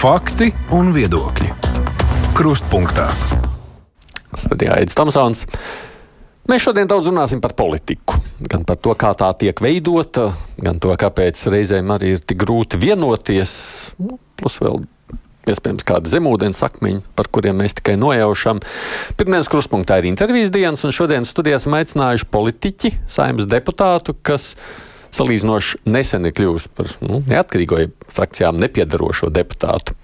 Fakti un viedokļi. Krustpunktā. Studijā Aits Tomsons. Mēs šodien daudz runāsim par politiku. Gan par to, kā tā tiek veidota, gan to, kāpēc reizēm arī ir tik grūti vienoties. Nu, plus vēl iespējams kāda zemūdens akmeņa, par kuriem mēs tikai nojaušam. Pirmdienas kruspunktā ir intervijas dienas, un šodien studijā esam aicinājuši politiķi, saimnes deputātu, kas salīdzinoši nesen ir kļuvusi par nu, neatkarīgo frakcijām nepiedarošo deputātu.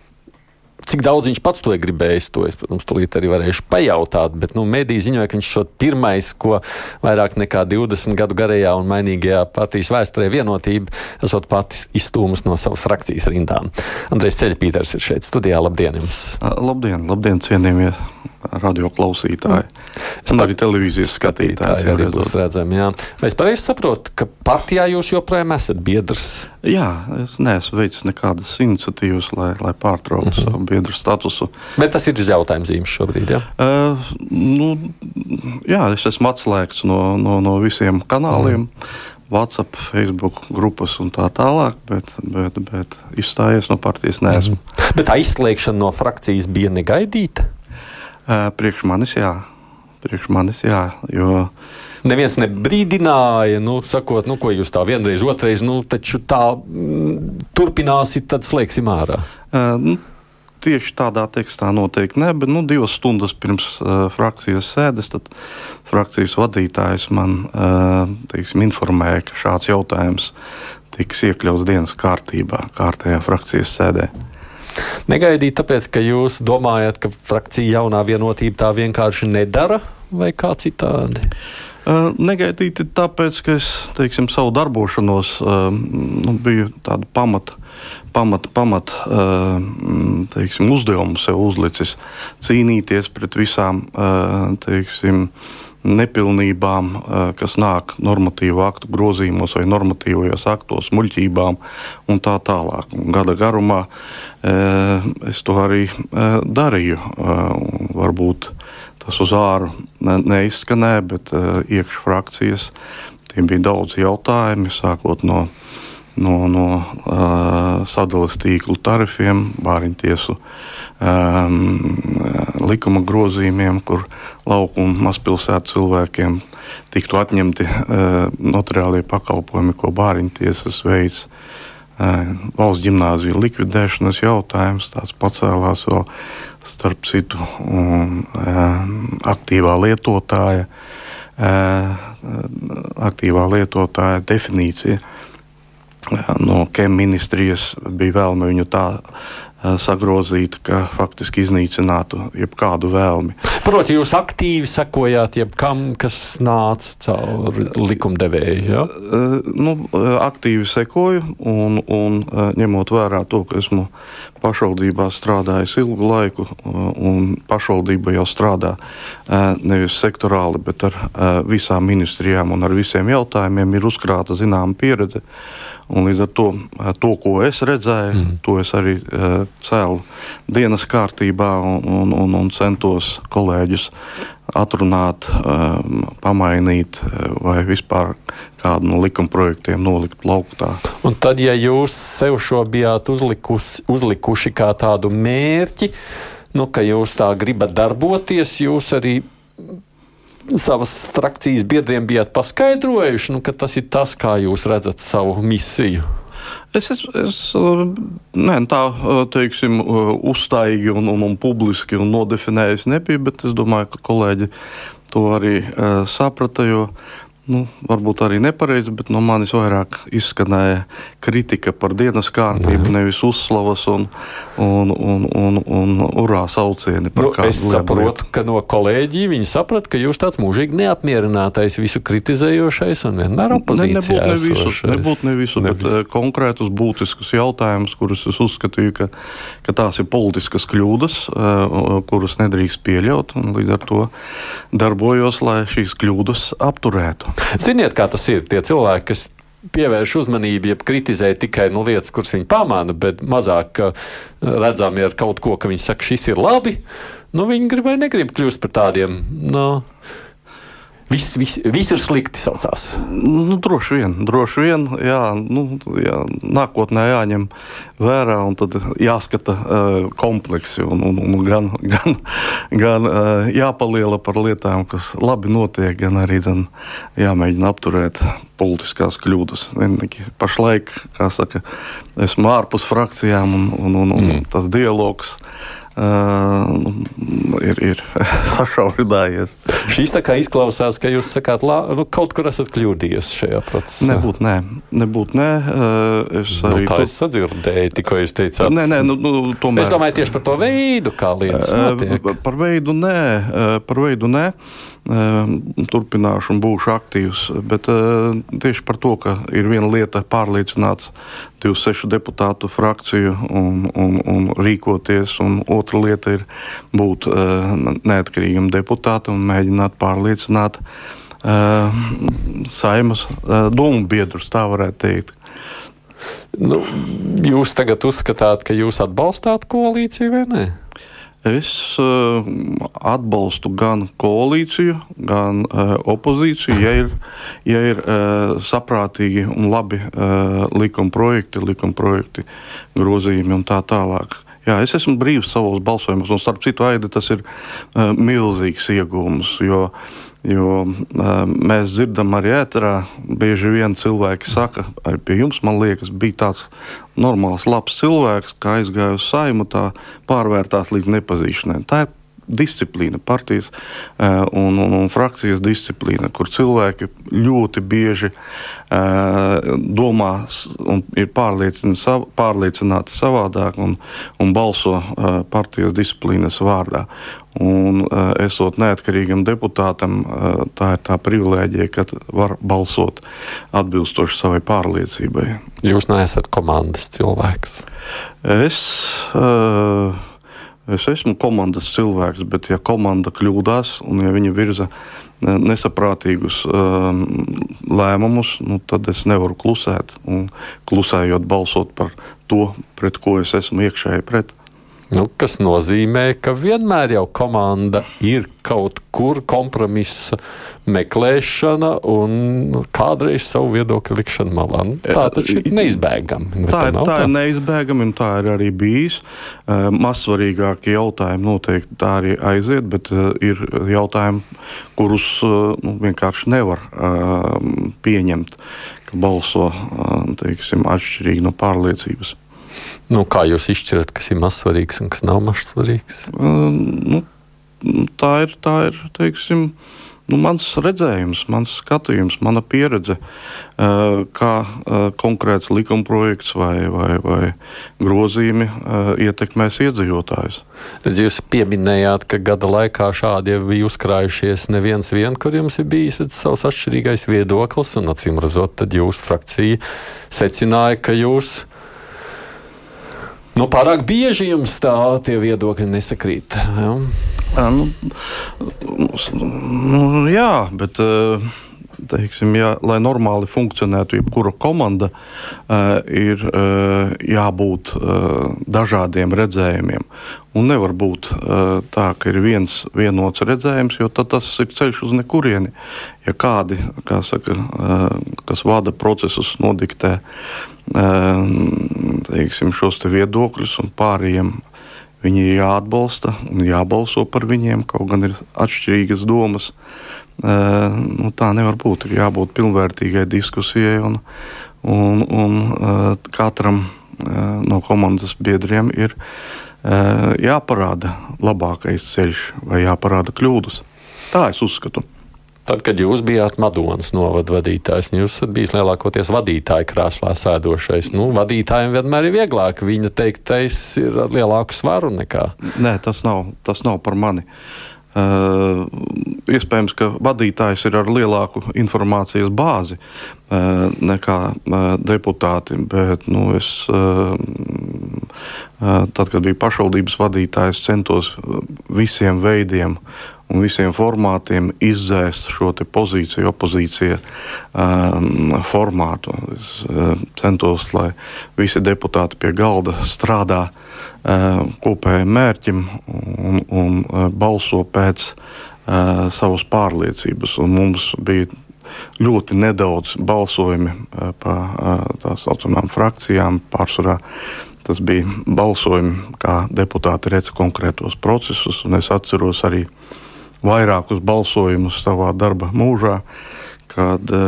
Cik daudz viņš pats to ir gribējis, to es, protams, tūlīt arī varēšu pajautāt. Bet nu, mēdī ziņoja, ka viņš šo pirmais, ko vairāk nekā 20 gadu garajā un mainīgajā partijas vēsturē vienotība, esot pati izstūmus no savas frakcijas rindām. Andrejs Ceļpīters ir šeit studijā. Labdien! Jums. Labdien, labdien cienījamie radio klausītāji! Un arī televīzijas skatītāji. Arī būs redzami, jā. Vai es pareizi saprotu, ka partijā jūs joprojām esat biedrs? Jā, es neesmu veicis nekādas iniciatīvas, lai, lai pārtrauktu mm -hmm. savu biedru statusu. Bet tas ir uz jautājuma zīmes šobrīd, jā? Uh, nu, jā, es esmu atslēgts no, no, no visiem kanāliem. Mm. WhatsApp, Facebook grupas un tā tālāk, bet, bet, bet izstājies no partijas neesmu. Mm. Bet aizslēgšana no frakcijas bija negaidīta? Uh, priekš manis jā. Priekš manis jā, jo neviens nebrīdināja, nu, sakot, nu, ko jūs tā vienreiz, otrreiz, nu, taču tā mm, turpināsiet, tad slēgsim ārā. Uh, nu, tieši tādā tekstā noteikti ne, bet nu, divas stundas pirms uh, frakcijas sēdes frakcijas vadītājs man uh, teiksim, informēja, ka šāds jautājums tiks iekļauts dienas kārtībā, kārtējā frakcijas sēdē. Negaidīt, tāpēc, ka jūs domājat, ka frakcija jaunā vienotība tā vienkārši nedara, vai kā citādi? Uh, negaidīti tāpēc, ka es teiksim, savu darbošanos uh, nu, biju tādu pamatu pamat, pamat teiksim, uzdevumu sev uzlicis cīnīties pret visām teiksim, nepilnībām, kas nāk normatīvu aktu grozījumos vai normatīvajos aktos, muļķībām un tā tālāk. Gada garumā es to arī darīju. Varbūt tas uz āru neizskanēja, bet iekšā frakcijas bija daudz jautājumu, sākot no no, no uh, sadales tīklu tarifiem, bāriņtiesu um, likuma grozījumiem, kur lauku un mazpilsētu cilvēkiem tiktu atņemti uh, notariālie pakalpojumi, ko bāriņtiesas veids. Uh, valsts gimnāzija likvidēšanas jautājums tāds pacēlās vēl starp citu um, aktīvā lietotāja, uh, aktīvā lietotāja definīcija no KEM ministrijas bija vēlme viņu tā sagrozīt, ka faktiski iznīcinātu jebkādu vēlmi. Proti, jūs aktīvi sekojāt jebkam, kas nāca caur likumdevēju? Ja? Nu, aktīvi sekoju, un, un ņemot vērā to, ka esmu pašvaldībā strādājis ilgu laiku, un pašvaldība jau strādā nevis sektorāli, bet ar visām ministrijām un ar visiem jautājumiem, ir uzkrāta zināma pieredze. Un līdz ar to, eh, to, ko es redzēju, mm. to es arī uh, cēlu dienas kārtībā un, un, un, centos kolēģus atrunāt, um, pamainīt vai vispār kādu no likuma projektiem nolikt plauktā. Un tad, ja jūs sev šo bijāt uzlikus, uzlikuši kā tādu mērķi, nu, ka jūs tā gribat darboties, jūs arī savas frakcijas biedriem bijāt paskaidrojuši, nu, ka tas ir tas, kā jūs redzat savu misiju? Es, es, es ne, tā teiksim, uzstājīgi un, un, un publiski un nodefinējis nebiju, bet es domāju, ka kolēģi to arī uh, saprata. Jo nu, varbūt arī nepareizi, bet no manis vairāk izskanēja kritika par dienas kārtību, nevis uzslavas un, un, un, un, un urā saucieni. Nu, es saprotu, lietu. ka no kolēģiem viņi saprata, ka jūs tāds mūžīgi neapmierinātais, visu kritizējošais un vienmēr opozīcijā. Ne, nebūtu ne visus, nebūtu ne visu, bet uh, konkrētus būtiskus jautājumus, kurus es uzskatīju, ka, ka tās ir politiskas kļūdas, uh, kuras nedrīkst pieļaut, un līdz ar to darbojos, lai šīs kļūdas apturētu. Ziniet, kā tas ir? Tie cilvēki, kas pievērš uzmanību, ja kritizē tikai nu, lietas, kuras viņi pamana, bet mazāk redzami ar kaut ko, ka viņi saka, šis ir labi. Nu, viņi grib vai negrib kļūt par tādiem. Nu, Viss, viss, viss ir slikti, saucās. Nu, droši vien, droši vien jā, nu, jā, nākotnē jāņem vērā un jāskata uh, kompleksi. Un, un, un gan gan, gan uh, jāpaliela par lietām, kas labi notiek, gan arī dan, jāmēģina apturēt politiskās kļūdas. Vienīgi pašlaik, kā saka, esmu ārpus frakcijām un, un, un, un mm. tas dialogs. Uh, ir, ir sašaurinājies. Šīs tā kā izklausās, ka jūs sakāt, lā, nu, kaut kur esat kļūdījies šajā procesā. Nebūt, nē, nebūt, nē. Es nu, arī nu, tā tu... es sadzirdēju, tikko jūs teicāt. Nē, nē, nu, nu, tomēr. Es domāju tieši par to veidu, kā lietas notiek. Par veidu nē, par veidu nē. Turpināšu un būšu aktīvs, bet tieši par to, ka ir viena lieta pārliecināts 26 deputātu frakciju un, un, un rīkoties, un otra lieta ir būt neatkarīgam deputātam un mēģināt pārliecināt saimas domu biedrus, tā varētu teikt. Nu, jūs tagad uzskatāt, ka jūs atbalstāt koalīciju vai nē? Es uh, atbalstu gan koalīciju, gan uh, opozīciju, ja ir, ja ir uh, saprātīgi un labi likuma projekti, likuma projekti, grozījumi un tā tālāk. Jā, es esmu brīvs savos balsojumos, un starp citu, Aida, tas ir uh, milzīgs iegūms. Jo, jo uh, mēs dzirdam arī ēterā, bieži vien cilvēki saka, arī pie jums, man liekas, bija tāds normāls, labs cilvēks, kā aizgāja uz saimu, tā pārvērtās līdz nepazīšanai. Tā ir disciplīna, partijas uh, un, un, un frakcijas disciplīna, kur cilvēki ļoti bieži uh, domā un ir pārliecināti savādāk un, un balso uh, partijas disciplīnas vārdā. Un, esot neatkarīgam deputātam, tā ir tā privilēģija, ka var balsot atbilstoši savai pārliecībai. Jūs neesat komandas cilvēks. Es uh, Es esmu komandas cilvēks, bet ja komanda kļūdās un ja viņi virza e, nesaprātīgus um, lēmumus, nu, tad es nevaru klusēt. Un klusējot, balsot par to, pret ko es esmu iekšēji pret. Nu, kas nozīmē, ka vienmēr jau komanda ir kaut kur kompromisa meklēšana un kādreiz savu viedokli likšana malā. Nu, tā taču ir neizbēgami. Tā ir, tā ir neizbēgami un tā ir arī bijis. Uh, Mazsvarīgākie jautājumi noteikti tā arī aiziet, bet uh, ir jautājumi, kurus uh, nu, vienkārši nevar pieņemt, ka balso teiksim, atšķirīgi no pārliecības. Nu, kā jūs izšķirat, kas ir mazsvarīgs un kas nav mazsvarīgs? Uh, nu, tā ir, tā ir teiksim, nu, mans redzējums, mans skatījums, mana pieredze, uh, kā uh, konkrēts likumprojekts vai, vai, vai grozījumi uh, ietekmēs iedzīvotājus. Redz, jūs pieminējāt, ka gada laikā šādi jau bija uzkrājušies neviens vien, kur jums ir bijis savs atšķirīgais viedoklis, un acīm redzot, tad jūsu frakcija secināja, ka jūs Nu, pārāk bieži jums tā tie viedokļi nesakrīt. Ja? Nu, nu, jā, bet. Teiksim, jā, lai normāli funkcionētu, jebkura komanda, uh, ir uh, jābūt uh, dažādiem redzējumiem. Un nevar būt uh, tā, ka ir viens vienots redzējums, jo tas ir ceļš uz nekurieni. Ja kādi, kā saka, uh, kas vada procesus, nodiktē teiksim, šos te viedokļus un pārējiem. Viņi ir jāatbalsta un jābalso par viņiem, kaut gan ir atšķirīgas domas. Nu, tā nevar būt. Ir jābūt pilnvērtīgai diskusijai, un, un, un katram no komandas biedriem ir jāparāda labākais ceļš vai jāparāda kļūdas. Tā es uzskatu. Tad, kad jūs bijāt Madonas novada vadītājs, jūs esat bijis lielākoties vadītāja krēslā sēdošais. Nu, vadītājiem vienmēr ir vieglāk. Viņa teiktais ir ar lielāku svaru nekā. Nē, tas nav, tas nav par mani. Uh, iespējams, ka vadītājs ir ar lielāku informācijas bāzi uh, nekā uh, deputāti. Bet nu, es, uh, uh, tad, kad biju pašvaldības vadītājs, centos visiem veidiem un visiem formātiem izdzēst šo pozīciju, opozīcija um, formātu. Es uh, centos, lai visi deputāti pie galda strādā uh, kopējiem mērķim un, un uh, balso pēc uh, savas pārliecības. Mums bija ļoti nedaudz balsojumi uh, pa uh, tā saucamām frakcijām. Pārsvarā tas bija balsojumi, kā deputāti redz konkrētos procesus, un es atceros arī vairākus balsojumus savā darba mūžā. Kad e,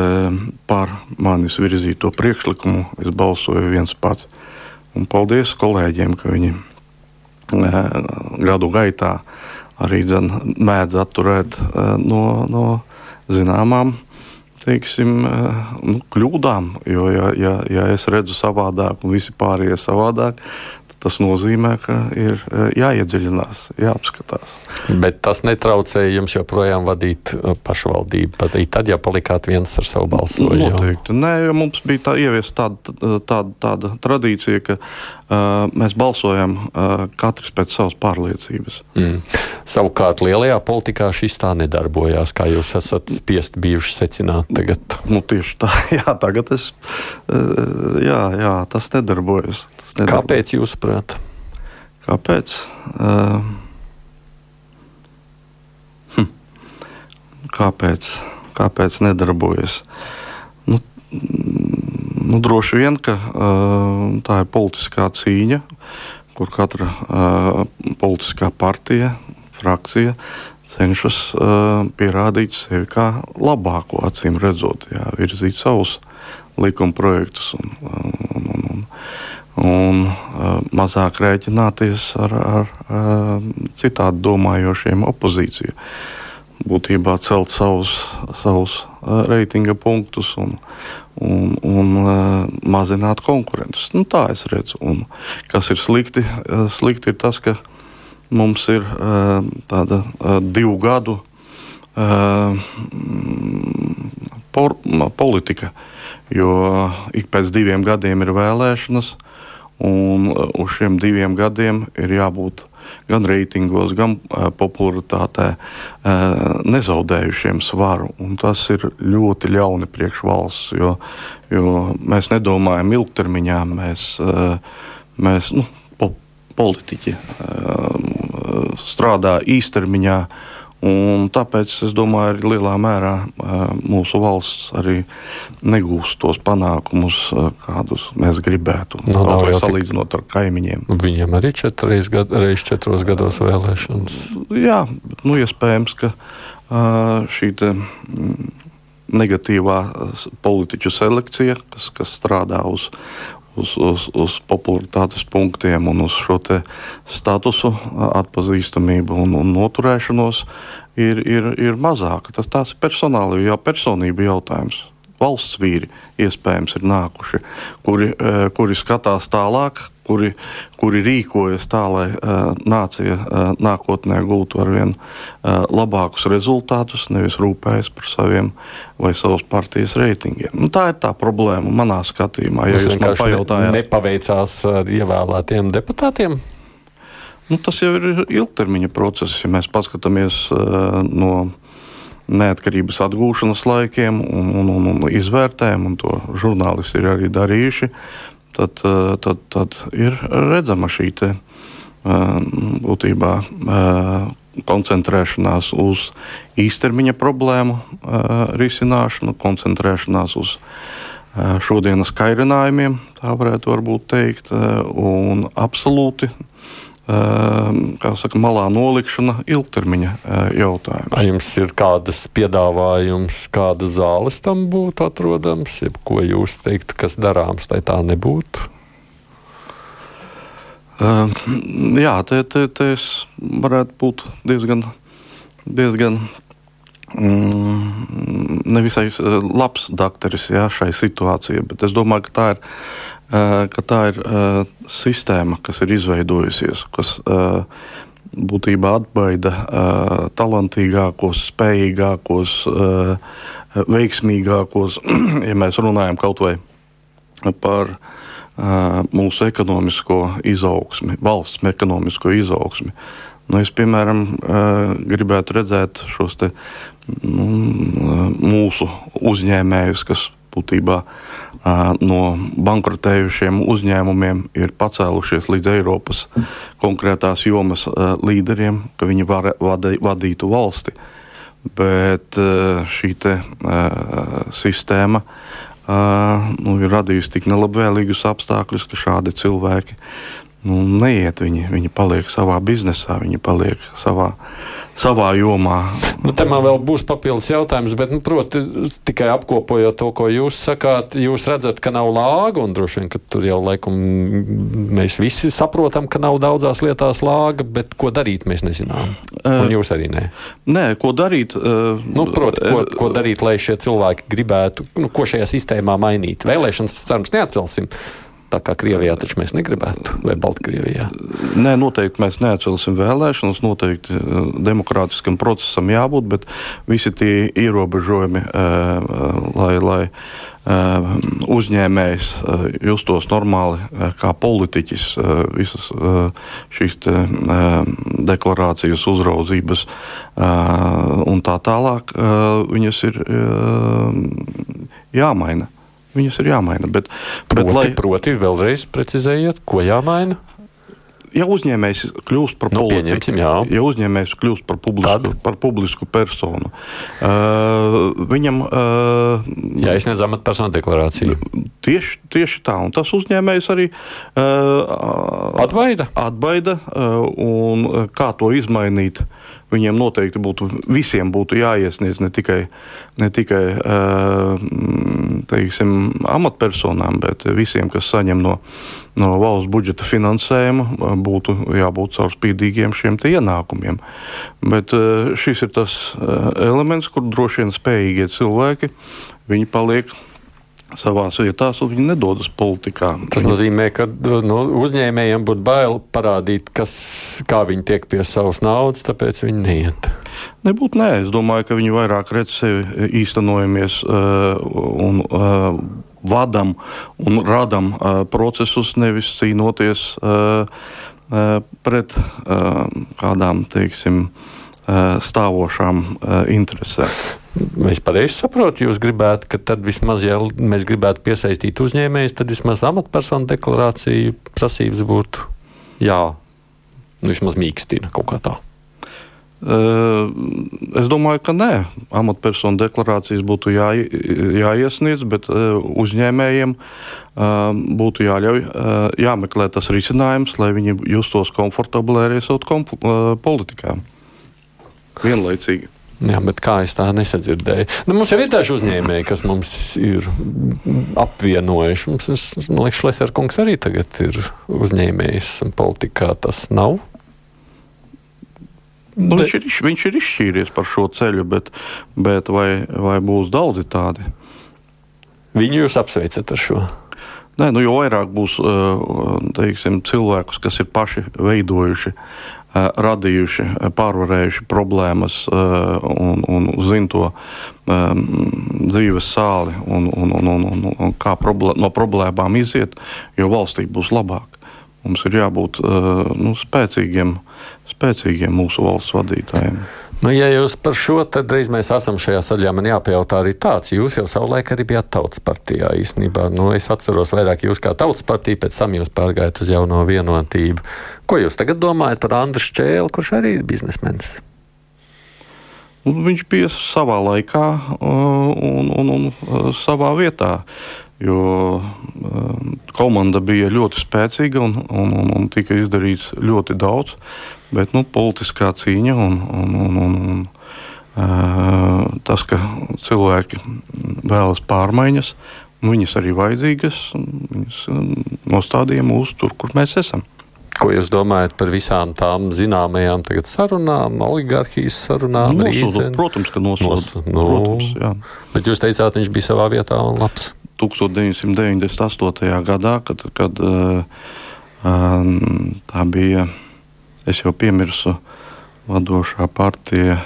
par manis virzīto priekšlikumu es balsoju viens pats. Un paldies kolēģiem, ka viņi e, gadu gaitā arī dzen, mēdz atturēt e, no, no zināmām teiksim, nu, kļūdām. Jo, ja, ja, ja es redzu savādāk, un visi pārējie savādāk, tas nozīmē, ka ir e, jāiedziļinās, jāapskatās. Bet tas netraucēja jums joprojām vadīt e, pašvaldību. Pat tad, ja palikāt viens ar savu balsojumu. Noteikti. Nē, jo mums bija tā ieviesta tāda, tāda, tāda tradīcija, ka uh, mēs balsojam uh, katrs pēc savas pārliecības. Mm. Savukārt lielajā politikā šis tā nedarbojās, kā jūs esat spiest bijuši secināt tagad. Nu, tieši tā, jā, tagad es, uh, jā, jā, tas nedarbojas. Tas nedarbojas. Kāpēc jūs jūsuprāt? Kāpēc? Uh, hm. Kāpēc? Kāpēc nedarbojas? Nu, nu, droši vien, ka uh, tā ir politiskā cīņa, kur katra uh, politiskā partija, frakcija cenšas uh, pierādīt sevi kā labāko, acīm redzot, jā, virzīt savus likuma projektus. Un, un, un, un, un uh, mazāk rēķināties ar, ar uh, citādi domājošiem opozīciju. Būtībā celt savus, savus uh, reitinga punktus un, un, un uh, mazināt konkurentus. Nu, tā es redzu. Un kas ir slikti? Uh, slikti ir tas, ka mums ir uh, tāda uh, divu gadu uh, por, politika, jo ik pēc diviem gadiem ir vēlēšanas. Uh, Un uh, uz šiem diviem gadiem ir jābūt gan reitingos, gan uh, popularitātē uh, nezaudējušiem svaru. Un tas ir ļoti ļauni priekš valsts, jo, jo mēs nedomājam ilgtermiņā, mēs, mēs nu, po, politiķi strādā īstermiņā. Un tāpēc es domāju, ka lielā mērā mūsu valsts arī negūst tos panākumus, kādus mēs gribētu. No, nu, nav jau salīdzinot ar kaimiņiem. Viņiem arī četreiz gad, reiz četros gados vēlēšanas. Jā, nu, iespējams, ka šī te, negatīvā politiķu selekcija, kas, kas strādā uz, uz, uz, uz popularitātes punktiem un uz šo statusu, atpazīstamību un, un noturēšanos, ir, ir, ir mazāka. Tas ir personāla, jā, personība jautājums valsts vīri iespējams ir nākuši, kuri, eh, kuri skatās tālāk, kuri, kuri rīkojas tā, lai uh, nācija uh, nākotnē gūtu ar vien uh, labākus rezultātus, nevis rūpējas par saviem vai savas partijas reitingiem. Nu, tā ir tā problēma manā skatījumā. Ja jūs man pajautājāt, nepaveicās ievēlētiem deputātiem? Nu, tas jau ir ilgtermiņa process, ja mēs paskatāmies uh, no neatkarības atgūšanas laikiem un, un, un, un izvērtējam, un to žurnālisti ir arī darījuši, tad, eh, tad, tad ir redzama šī te, eh, būtībā eh, koncentrēšanās uz īstermiņa problēmu risināšanu, koncentrēšanās uz šodienas kairinājumiem, tā varētu teikt, un absolūti saka, malā nolikšana ilgtermiņa eh, jautājums. Vai jums ir kādas piedāvājums, kāda zāles tam būtu atrodams, jeb ko jūs teiktu, kas darāms, lai tā nebūtu? Uh, jā, te, te, te es varētu būt diezgan, diezgan mm, nevisai eh, labs dakteris jā, šai situācijai, bet es domāju, ka tā ir ka tā ir sistēma, kas ir izveidojusies, kas būtībā atbaida talantīgākos, spējīgākos, veiksmīgākos, ja mēs runājam kaut vai par mūsu ekonomisko izaugsmi, valsts ekonomisko izaugsmi. Nu, es, piemēram, gribētu redzēt šos te, nu, mūsu uzņēmējus, kas būtībā no bankrotējušiem uzņēmumiem ir pacēlušies līdz Eiropas konkrētās jomas līderiem, ka viņi var, vada, vadītu valsti. bet šī te, sistēma nu, ir radījusi tik nelabvēlīgus apstākļus, ka šādi cilvēki nu, neiet. Viņi, viņi paliek savā biznesā, viņi paliek savā savā jomā. Nu, man vēl būs papildus jautājums, bet, nu, proti, tikai apkopojot to, ko jūs sakāt, jūs redzat, ka nav lāga, un droši vien, ka tur jau laikam mēs visi saprotam, ka nav daudzās lietās lāga, bet ko darīt mēs nezinām. Un jūs arī nē. Nē, ko darīt? Uh, nu, proti, ko, ko darīt, lai šie cilvēki gribētu, nu, ko šajā sistēmā mainīt? Vēlēšanas cenas neatcelsim tā kā Krievijā taču mēs negribētu, vai Baltkrievijā? Nē, noteikti mēs neatcelsim vēlēšanas, noteikti eh, demokrātiskam procesam jābūt, bet visi tie ierobežojumi, eh, lai, lai eh, uzņēmējs justos normāli kā politiķis, visas šīs deklarācijas, uzraudzības un tā tālāk, viņas ir jāmaina. Viņas ir jāmaina. Bet, proti, bet, lai... proti, vēlreiz precizējiet, ko jāmaina. Ja uzņēmējs kļūst par nu, politiku, ja uzņēmējs kļūst par publisku, Tad? par publisku personu, uh, viņam uh, jāizsniedz amatpersonu deklarācija. Tieši, tieši tā, un tas uzņēmējs arī uh, atbaida. atbaida uh, un kā to izmainīt. Uh, viņiem noteikti būtu visiem būtu jāiesniedz ne tikai, ne tikai teiksim, amatpersonām, bet visiem, kas saņem no, no valsts budžeta finansējuma, būtu jābūt caurspīdīgiem šiem ienākumiem. Bet šis ir tas elements, kur droši vien spējīgie cilvēki paliek savās vietās, un viņi nedodas politikā. Tas nozīmē, ka nu, uzņēmējiem būtu bail parādīt, kas, kā viņi tiek pie savas naudas, tāpēc viņi neiet. Nebūtu nē, es domāju, ka viņi vairāk redz sevi īstenojamies uh, un uh, vadam un radam uh, procesus, nevis cīnoties uh, uh, pret uh, kādām, teiksim, uh, stāvošām uh, interesēm. Es pareizi saprotu, jūs gribētu, ka tad vismaz, ja mēs gribētu piesaistīt uzņēmējus, tad vismaz amatpersonu deklarāciju prasības būtu jā, vismaz mīkstina kaut kā tā. Es domāju, ka nē, amatpersonu deklarācijas būtu jā, jāiesniedz, bet uzņēmējiem būtu jāļauj, jāmeklē tas risinājums, lai viņi justos komfortabli arī savā politikā. Vienlaicīgi. Jā, bet kā es tā nesadzirdēju? Nu, mums jau ir daži uzņēmēji, kas mums ir apvienojuši. Mums, es, man liekas, Šlesner kungs arī tagad ir uzņēmējs un politikā tas nav. Nu, viņš, ir, viņš ir izšķīries par šo ceļu, bet, bet vai, vai būs daudzi tādi? Viņu jūs apsveicat ar šo? Nē, nu, jo vairāk būs teiksim, cilvēkus, kas ir paši veidojuši radījuši, pārvarējuši problēmas un, un zina to dzīves sāli un, un, un, un, un, un kā problē, no problēmām iziet, jo valstī būs labāk. Mums ir jābūt nu, spēcīgiem, spēcīgiem mūsu valsts vadītājiem. Nu, ja jūs par šo, tad drīz mēs esam šajā saļā. Man jāpajautā arī tāds. Jūs jau savulaik arī bijāt tautas partijā īstenībā. Nu, es atceros vairāk jūs kā tautas partija, pēc tam jūs pārgājat uz jauno vienotību. Ko jūs tagad domājat par Andru Čēlu, kurš arī ir biznesmenis? Nu, viņš bija savā laikā un, un, un savā vietā. Jo komanda bija ļoti spēcīga un, un, un, un tika izdarīts ļoti daudz. Bet nu, politiskā cīņa un, un, un, un, un uh, tas, ka cilvēki vēlas pārmaiņas, viņas arī vajadzīgas, viņas nostādīja mūs tur, kur mēs esam. Ko jūs domājat par visām tām zināmajām sarunām, oligarhijas sarunām? Nosodot, protams, ka nosodot. Nos, nu, protams, jā. bet jūs teicāt, viņš bija savā vietā un labs. 1998. gadā, kad, kad uh, uh, tā bija es jau piemirsu vadošā partija,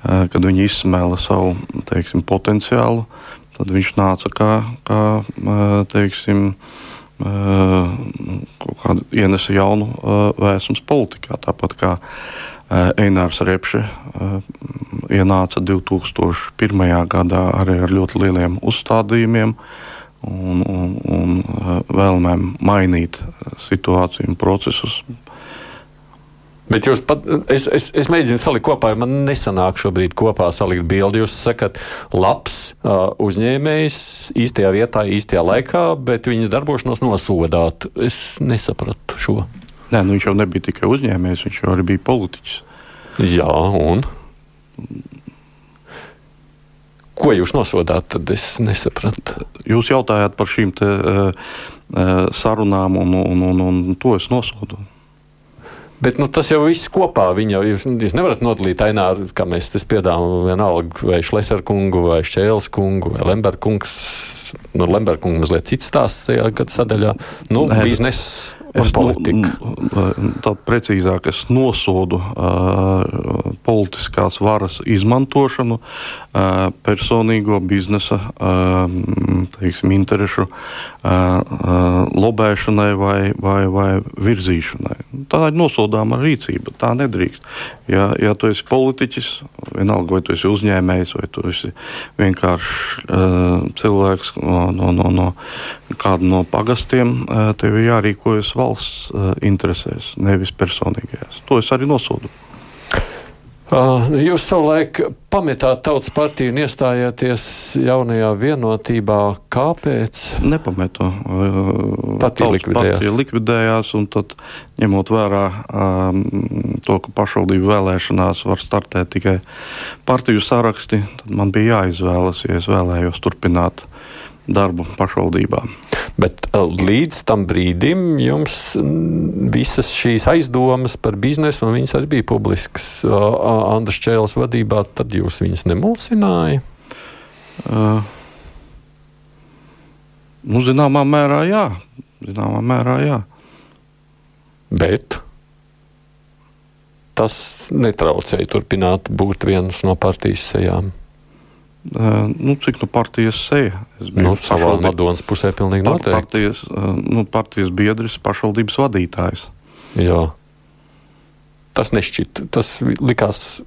kad viņi izsmēla savu teiksim, potenciālu, tad viņš nāca kā, kā teiksim, ienesa jaunu vēsmas politikā. Tāpat kā Einārs Repše ienāca 2001. gadā arī ar ļoti lieliem uzstādījumiem un, un, un vēlmēm mainīt situāciju un procesus Bet jūs pat, es, es, es mēģinu salikt kopā, jo man nesanāk šobrīd kopā salikt bildi. Jūs sakat, labs uh, uzņēmējs īstajā vietā, īstajā laikā, bet viņa darbošanos nosodāt. Es nesapratu šo. Nē, nu viņš jau nebija tikai uzņēmējs, viņš jau arī bija politiķis. Jā, un. Ko jūs nosodāt, tad es nesapratu. Jūs jautājāt par šīm te, uh, sarunām, un, un, un, un to es nosodu. Bet nu, tas jau viss kopā. Viņa jau jūs, jūs nevarat nodalīt ainā, kā mēs tas piedāvājam, vienalga vai Šlesera kungu, vai Šķēles kungu, vai Lemberga kungs. Nu, Lemberga kungs mazliet cits stāsts tajā gada sadaļā. Nu, biznesa Es, nu, tā precīzāk, es nosodu uh, politiskās varas izmantošanu uh, personīgo biznesa uh, teiksim, interešu lobēšanai vai, vai, vai virzīšanai. Tā ir nosodāma rīcība. Tā nedrīkst. Ja, ja tu esi politiķis, vienalga vai tu esi uzņēmējs vai tu esi vienkārši cilvēks no, no, no, no kāda no pagastiem, tev ir jārīkojas valsts uh, interesēs, nevis personīgajās. To es arī nosodu. Uh, jūs savulaik pametāt tautas partiju un iestājāties jaunajā vienotībā. Kāpēc? Nepametu. Pati likvidējās. Partija likvidējās, un tad, ņemot vērā um, to, ka pašvaldību vēlēšanās var startēt tikai partiju saraksti, tad man bija jāizvēlas, ja es vēlējos turpināt darbu pašvaldībā. Bet uh, līdz tam brīdim jums visas šīs aizdomas par biznesu, un viņas arī bija publiskas Andras Čēles vadībā, tad jūs viņas nemulsināja? Uh, nu, zināmā mērā jā. Zināmā mērā jā. Bet tas netraucēja turpināt būt vienas no partijas sejām. Nu, cik nu partijas seja? Nu, savā Madonas pusē pilnīgi par, noteikti. Partijas, nu, partijas biedris, pašvaldības vadītājs. Jā. Tas nešķita, tas likās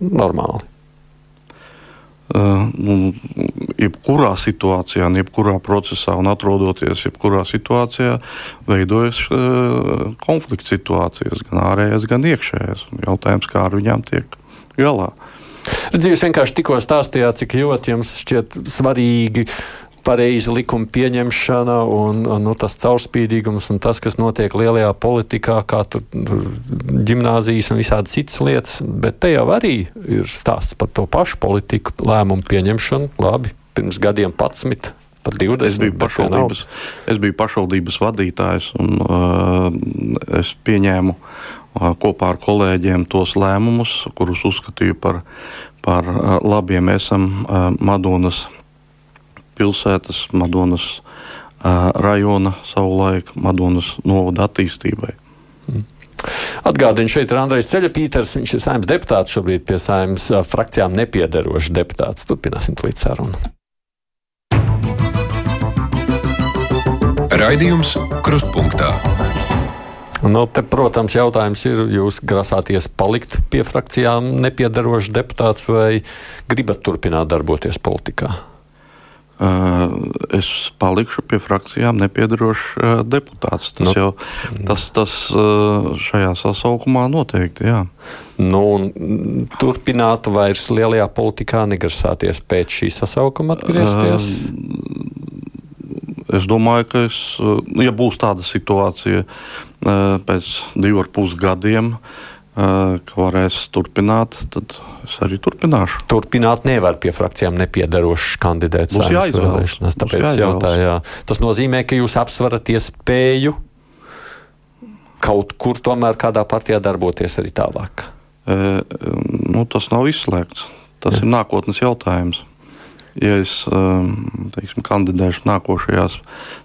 normāli. Uh, nu, jebkurā situācijā, jebkurā procesā un atrodoties jebkurā situācijā, veidojas uh, konflikts situācijas, gan ārējās, gan iekšējās. Jautājums, kā ar viņām tiek galā. Uh, Redz, jūs vienkārši tikko stāstījāt, cik ļoti jums šķiet svarīgi pareiza likuma pieņemšana un nu, tas caurspīdīgums un tas, kas notiek lielajā politikā, kā tur gimnāzijas un visādi citas lietas. Bet te jau arī ir stāsts par to pašu politiku, lēmumu pieņemšanu. Labi, pirms gadiem 11. Es biju, pašvaldības, es biju pašvaldības vadītājs un uh, es pieņēmu kopā ar kolēģiem tos lēmumus, kurus uzskatīju par, par labiem. Esam Madonas pilsētas, Madonas rajona savulaik, Madonas novada attīstībai. Mm. Atgādini, šeit ir Andrejs Ceļapīters, viņš ir saimnes deputāts, šobrīd pie saimnes frakcijām nepiedarošs deputāts. Turpināsim līdz sarunu. Raidījums Krustpunktā. Nu, te, protams, jautājums ir, jūs grasāties palikt pie frakcijām nepiedarošs deputāts vai gribat turpināt darboties politikā? Uh, es palikšu pie frakcijām nepiedarošs uh, deputāts. Tas nu, jau tas, tas uh, šajā sasaukumā noteikti. Jā. Nu, turpināt vairs lielajā politikā negrasāties pēc šī sasaukuma atgriezties? Uh, es domāju, ka es, ja būs tāda situācija, pēc diviem ar pus gadiem, ka varēs turpināt, tad es arī turpināšu. Turpināt nevar pie frakcijām nepiedarošs kandidāts. Mums jāizvēlas. Tāpēc jāizvēlas. Jautāju, jā. Tas nozīmē, ka jūs apsverat iespēju kaut kur tomēr kādā partijā darboties arī tālāk. E, nu, tas nav izslēgts. Tas jā. ir nākotnes jautājums ja es um, teiksim, kandidēšu nākošajās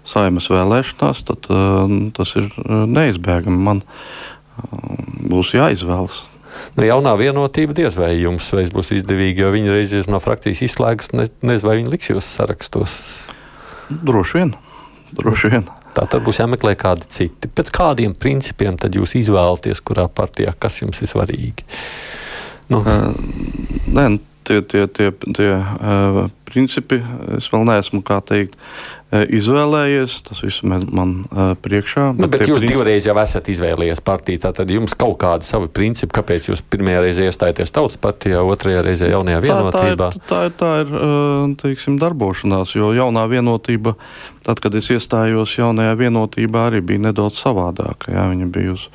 saimas vēlēšanās, tad um, tas ir uh, neizbēgami. Man um, būs jāizvēlas. Nu, jaunā vienotība diez vai jums būs izdevīga, jo viņi reizes no frakcijas izslēgs. Ne, nezinu, vai viņi liks jūs sarakstos. Droši vien. Droši vien. Tā tad būs jāmeklē kādi citi. Pēc kādiem principiem tad jūs izvēlaties, kurā partijā kas jums ir svarīgi? Nu. Uh, nē, tie, tie, tie, tie uh, principi, es vēl neesmu, kā teikt, uh, izvēlējies. Tas viss man, man uh, priekšā. Nu, bet bet jūs principi... divreiz jau esat izvēlējies partiju, tad jums kaut kādi savi principi, kāpēc jūs pirmajā reizē iestājāties tautas partijā, otrajā reizē jaunajā vienotībā? Tā, tā ir, tā ir, tā ir teiksim, darbošanās, jo jaunā vienotība, tad, kad es iestājos jaunajā vienotībā, arī bija nedaudz savādāka. Jā, viņa bija uz.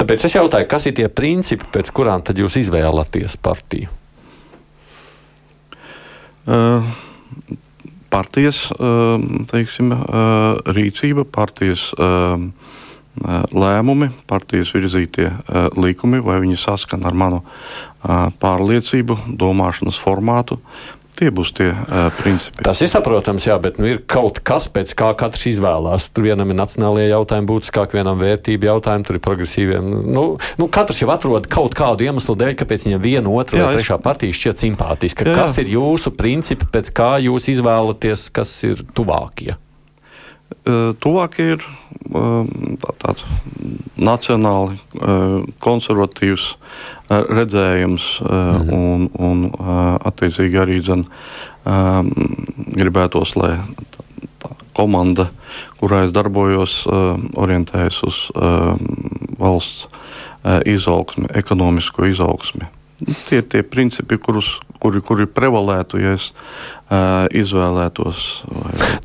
Tāpēc es jautāju, kas ir tie principi, pēc kurām tad jūs izvēlaties partiju? Uh, partijas uh, teiksim, uh, rīcība, partijas lēmumi, partijas virzītie likumi, vai viņi saskana ar manu pārliecību, domāšanas formātu, Tie būs tie uh, principi. Tas ir saprotams, jā, bet nu, ir kaut kas, pēc kā katrs izvēlās. Tur vienam ir nacionālajie jautājumi, būtiskāk vienam vērtību jautājumi, tur ir progresīviem. Nu, nu, katrs jau atrod kaut kādu iemeslu dēļ, kāpēc viņam viena, otra jā, vai trešā es... partija šķiet simpātiska. Jā, jā. Kas ir jūsu principi, pēc kā jūs izvēlaties, kas ir tuvākie? Uh, tuvākie ir tā, tāds nacionāli konservatīvs redzējums -hmm. un, un attiecīgi arī dzen, gribētos, lai tā komanda, kurā es darbojos, orientējas uz valsts izaugsmi, ekonomisko izaugsmi. Tie ir tie principi, kurus, kuri, kuri prevalētu, ja es uh, izvēlētos.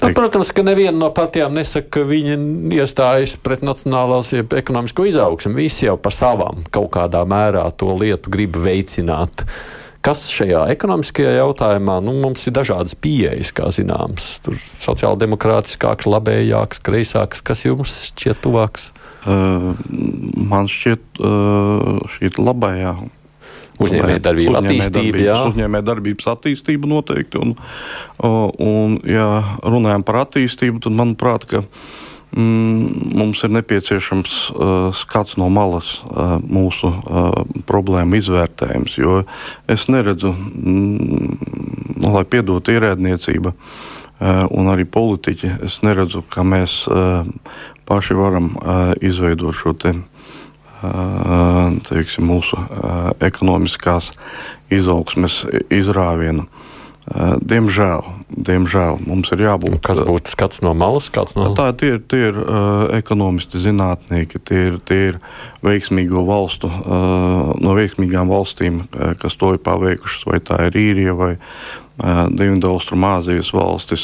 Nu, protams, ka neviena no partijām nesaka, ka viņi iestājas pret nacionālās ekonomisko izaugsmu. Visi jau par savām kaut kādā mērā to lietu grib veicināt. Kas šajā ekonomiskajā jautājumā, nu, mums ir dažādas pieejas, kā zināms, tur sociāldemokrātiskāks, labējāks, kreisāks, kas jums šķiet tuvāks? Uh, man šķiet uh, šī labējā Uzņēmējdarbība, attīstība. Uzņēmējdarbības attīstība noteikti. Un, un, ja runājam par attīstību, tad manuprāt, ka mm, mums ir nepieciešams uh, skats no malas uh, mūsu uh, problēmu izvērtējums, jo es neredzu, mm, lai piedod ierēdniecība uh, un arī politiķi, es neredzu, ka mēs uh, paši varam uh, izveidot šo te teiksim, mūsu ekonomiskās izaugsmes izrāvienu. Diemžēl, diemžēl mums ir jābūt. Kas būtu skats no malas? No... Tā tie ir, tie ir uh, ekonomisti, zinātnieki, tie ir, tie ir veiksmīgo valstu, uh, no veiksmīgām valstīm, kas to ir paveikušas, vai tā ir īrija vai, Dienvidu-Austrumāzijas valstis.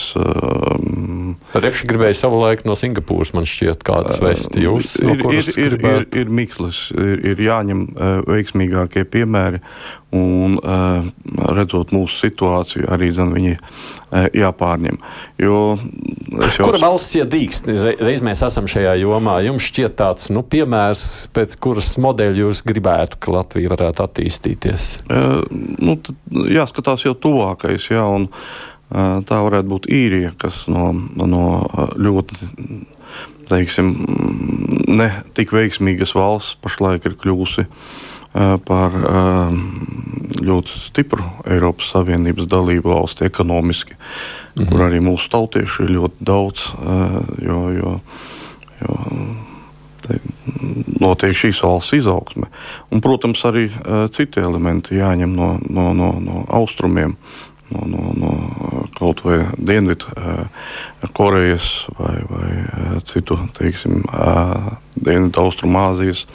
Repši gribēja savu laiku no Singapūras, man šķiet, kādas vēsti jūs. Ir, no ir, ir, ir, ir miklis, ir, ir jāņem veiksmīgākie piemēri, un redzot mūsu situāciju, arī zin, viņi jāpārņem. Jo, jau... Kura valsts iedīkst? Reiz mēs esam šajā jomā. Jums šķiet tāds nu, piemērs, pēc kuras modeļa jūs gribētu, ka Latvija varētu attīstīties? Nu, jāskatās jau tuvākais. Jā, un, tā varētu būt īrija, kas no, no ļoti teiksim, ne tik veiksmīgas valsts pašlaik ir kļuvusi par ļoti stipru Eiropas Savienības dalību valsti ekonomiski, mhm. kur arī mūsu tautieši ir ļoti daudz. Jo, jo, jo, notiek šīs valsts izaugsme. Un, protams, arī uh, citi elementi jāņem no, no, no, no austrumiem no, no, no kaut vai Dienvidu Korejas vai, vai citu, teiksim, Dienvidu Austrumāzijas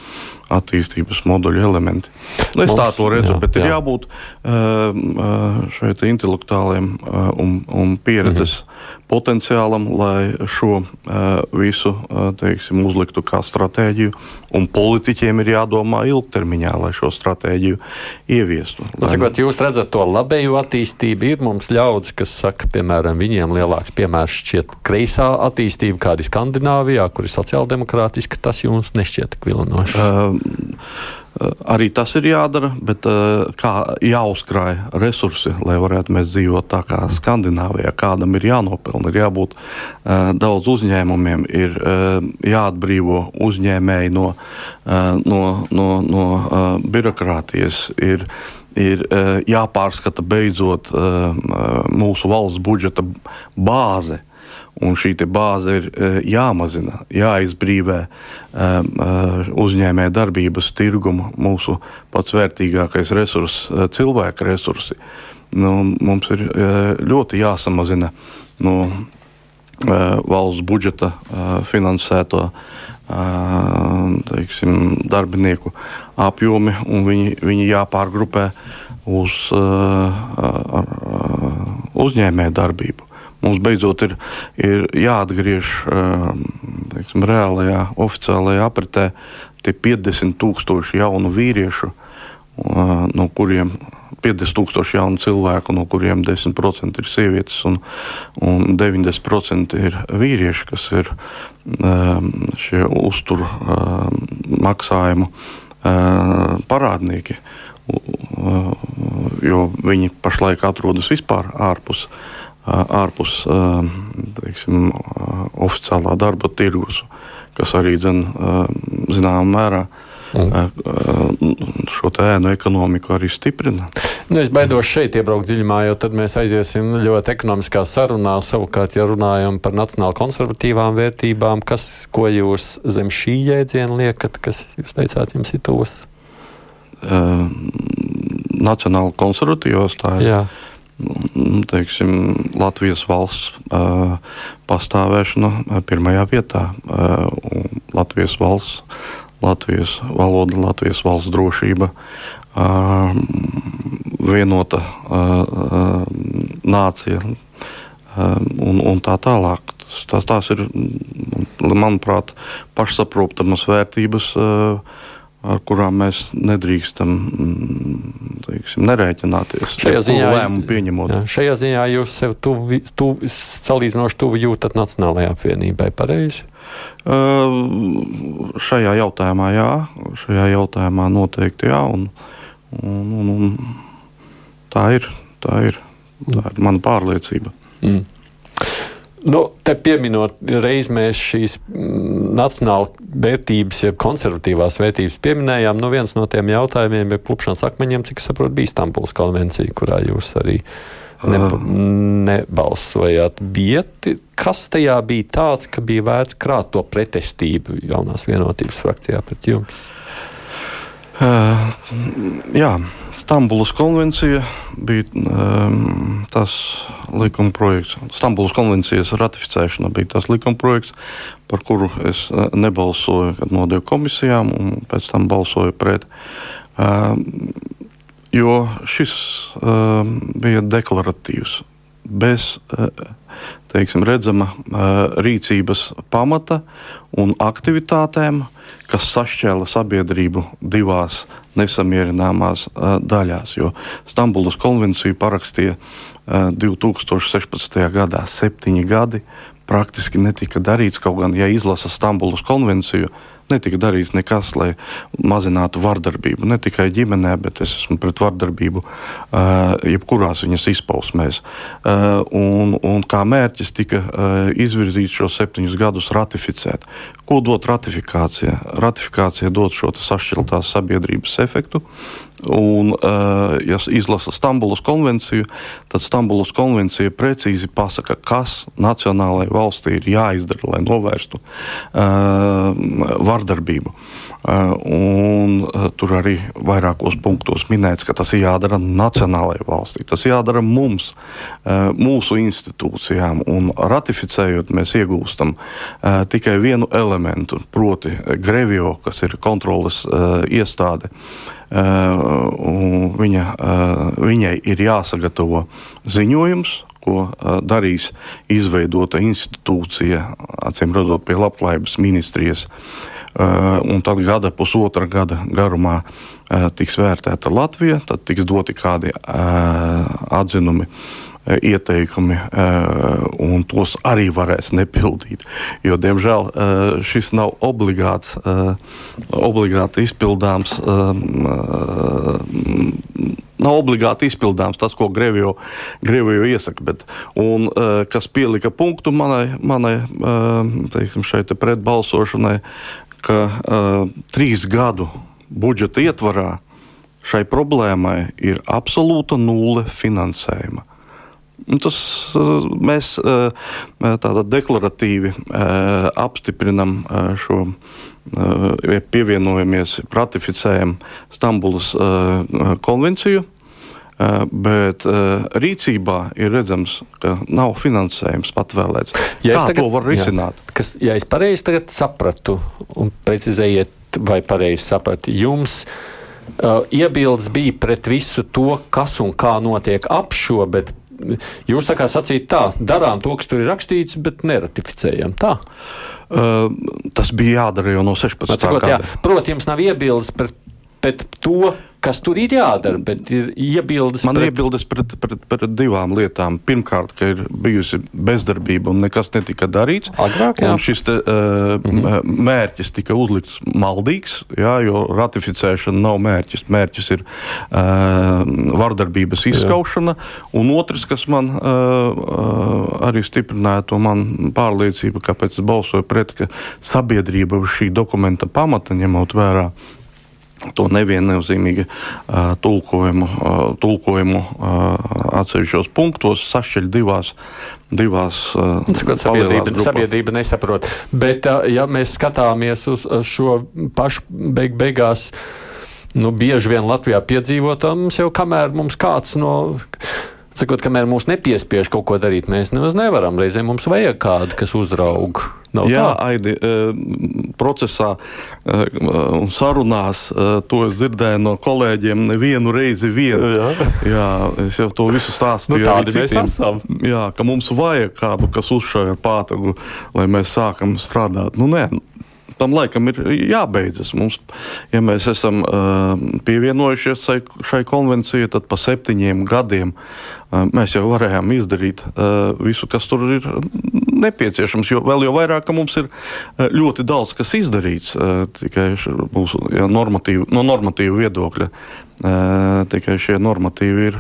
attīstības moduļu elementi. Nu, es Mums, tā to redzu, jā, bet jā. ir jābūt šai intelektuāliem un, un pieredzes -hmm potenciālam, lai šo uh, visu teiksim, uzliktu kā stratēģiju. Un politiķiem ir jādomā ilgtermiņā, lai šo stratēģiju ieviestu. Lai... Cikot, jūs redzat to labēju attīstību, ir mums ļaudis, kas saka, piemēram, viņiem lielāks piemērs šķiet kreisā attīstība, kāda ir Skandināvijā, kur ir sociāldemokrātiska, tas jums nešķiet vilinoši. Uh, Eh, arī tas ir jādara, bet eh, kā jāuzkrāj resursi, lai varētu mēs dzīvot tā kā Skandināvijā, kādam ir jānopelna, ir jābūt eh, daudz uzņēmumiem, ir jāatbrīvo uzņēmēji no, no, no, no birokrātijas. Ir, ir jāpārskata beidzot mūsu valsts budžeta bāze, Un šī bāze ir e, jāmazina, jāizbrīvē e, e, uzņēmē darbības tirgumu, mūsu pats vērtīgākais resurss, cilvēka resursi. nu, mums ir ļoti jāsamazina no valsts budžeta finansēto teiksim, darbinieku apjomi, un viņi, viņi jāpārgrupē uz uzņēmēju darbību. Mums beidzot ir, ir jāatgriež teiksim, reālajā, oficiālajā apritē tie 50 tūkstoši jaunu vīriešu, no kuriem 50 tūkstoši jaunu cilvēku, no kuriem 10% ir sievietes un, un 90% ir vīrieši, kas ir šie uzturu maksājumu parādnieki. Jo viņi pašlaik atrodas vispār ārpus, ārpus teiksim, oficiālā darba tirgus, kas arī zināmā mērā šo ēnu ekonomiku arī stiprina. Nu, es baidos šeit iebraukt dziļumā, jo tad mēs aiziesim ļoti ekonomiskā sarunā. Savukārt, ja runājam par nacionāli konservatīvām vērtībām, kas, ko jūs zem šī jēdziena liekat, kas jūs teicāt, jums ir tos? Uh, nacionāli konservatīvos tā ir. Jā. Nu, teiksim, Latvijas valsts uh, pastāvēšana pirmajā vietā. Uh, Latvijas valsts Latvijas valoda, Latvijas valsts drošība, vienota nācija un, un tā tālāk. Tas, tās ir, manuprāt, pašsaprotamas vērtības, ar kurām mēs nedrīkstam teiksim, nerēķināties. Šajā ziņā, lēmumu pieņemot. Jā, šajā ziņā jūs sev tuvi, tuvi, salīdzinoši tuvu jūtat Nacionālajai apvienībai, pareizi? Uh, šajā jautājumā jā, šajā jautājumā noteikti jā, un, un, un, un tā ir, tā ir, tā ir mana pārliecība. Mm. Nu, te pieminot, reiz mēs šīs mm, nacionālās vērtības, jeb konservatīvās vērtības pieminējām. Nu, viens no tiem jautājumiem ir klupšanas akmeņiem, cik es saprotu, bija Stambulas konvencija, kurā jūs arī ne, nebalsojāt. Bieti, kas tajā bija tāds, ka bija vērts krāt to pretestību jaunās vienotības frakcijā pret jums? Uh, jā, Stambulas konvencija bija um, tas likuma projekts. Stambulas konvencijas ratificēšana bija tas likuma projekts, par kuru es uh, nebalsoju, kad nodevu komisijām, un pēc tam balsoju pret. Uh, jo šis uh, bija deklaratīvs, bez uh, teiksim, redzama rīcības pamata un aktivitātēm. Kas sašķēla sabiedrību divās nesamierināmās daļās. Jo Stambulas konvenciju parakstīja uh, 2016. gadā, septiņi gadi. Praktiski netika darīts, kaut gan, ja izlasa Stambulas konvenciju, netika darīts nekas, lai mazinātu vardarbību. Ne tikai ģimenē, bet es esmu pret vardarbību uh, jebkurās viņas izpausmēs. Uh, un, un kā mērķis tika uh, izvirzīts šos septiņus gadus ratificēt. Ko dod ratifikācija? Ratifikācija dod šo sašķeltās sabiedrības efektu. Un, ja izlasa Stambulas konvenciju, tad Stambulas konvencija precīzi pasaka, kas nacionālajai valstī ir jāizdara, lai novērstu uh, vardarbību. Uh, un, uh, tur arī vairākos punktos minēts, ka tas ir jādara nacionālajai valstī. Tas jādara mums, uh, mūsu institūcijām. Un ratificējot, mēs iegūstam tikai vienu elementu, proti, Grevio, kas ir kontroles iestāde. Viņa, viņai ir jāsagatavo ziņojums, ko darīs izveidota institūcija, acīm redzot, pie labklājības ministrijas. Uh, Eh, un tad gada, pusotra gada garumā tiks vērtēta Latvija, tad tiks doti kādi atzinumi ieteikumi, un tos arī varēs nepildīt. Jo, diemžēl, šis nav obligāts, obligāti izpildāms. Nav obligāti izpildāms tas, ko Grevio, Grevio iesaka. Bet, un, kas pielika punktu manai, manai teiksim, šeit pretbalsošanai, ka uh, trīs gadu budžeta ietvarā šai problēmai ir absolūta nulle finansējuma. Tas mēs tādā deklaratīvi apstiprinam šo, pievienojamies, ratificējam Stambulas konvenciju. Bet rīcībā ir redzams, ka nav finansējums atvēlēts. Ja Kā tagad, to var risināt? Jā, kas, ja es pareizi sapratu, un precizējiet, vai pareizi sapratu, jums uh, iebildes bija pret visu to, kas un kā notiek ap šo, bet jūs tā kā sacījāt, tā, darām to, kas tur ir rakstīts, bet neratificējam tā. Uh, tas bija jādara jau no 16. gada. Protams, jums nav iebildes pret, pret to, kas tur ir jādara, bet ir iebildes. Man pret... ir iebildes pret, pret, pret divām lietām. Pirmkārt, ka ir bijusi bezdarbība un nekas netika darīts. Agrāk, šis te, uh, mm -hmm. mērķis tika uzlikts maldīgs, jā, jo ratificēšana nav mērķis. Mērķis ir uh, vardarbības izskaušana. Jā. Un otrs, kas man uh, arī stiprināja to man pārliecību, kāpēc es balsoju pret, ka sabiedrība uz šī dokumenta pamata ņemot vērā to neviennozīmīgu uh, tulkojumu, uh, tulkojumu uh, atsevišķos punktos, sašķeļ divās. divās uh, sabiedrība, sabiedrība nesaprot. Bet, uh, ja mēs skatāmies uz šo pašu beig beigās, nu, bieži vien Latvijā piedzīvotām, mums jau kamēr mums kāds no. Sakot, kamēr mūs nepiespiež kaut ko darīt, mēs nemaz nevaram. Reizēm mums vajag kādu, kas uzraug. Nav Jā, tā? Aidi, procesā un sarunās to es dzirdēju no kolēģiem nevienu reizi vienu. Jā. Jā, es jau to visu stāstīju. Nu, tādi mēs esam. Jā, ka mums vajag kādu, kas uzšauj ar pātagu, lai mēs sākam strādāt. Nu, nē, tam laikam ir jābeidzas. Mums, ja mēs esam uh, pievienojušies šai, šai konvencijai, tad pa septiņiem gadiem uh, mēs jau varējām izdarīt uh, visu, kas tur ir nepieciešams. Jo vēl jau vairāk mums ir uh, ļoti daudz kas izdarīts uh, tikai mūsu ja, normatīvu, no normatīvu viedokļa. Uh, tikai šie normatīvi ir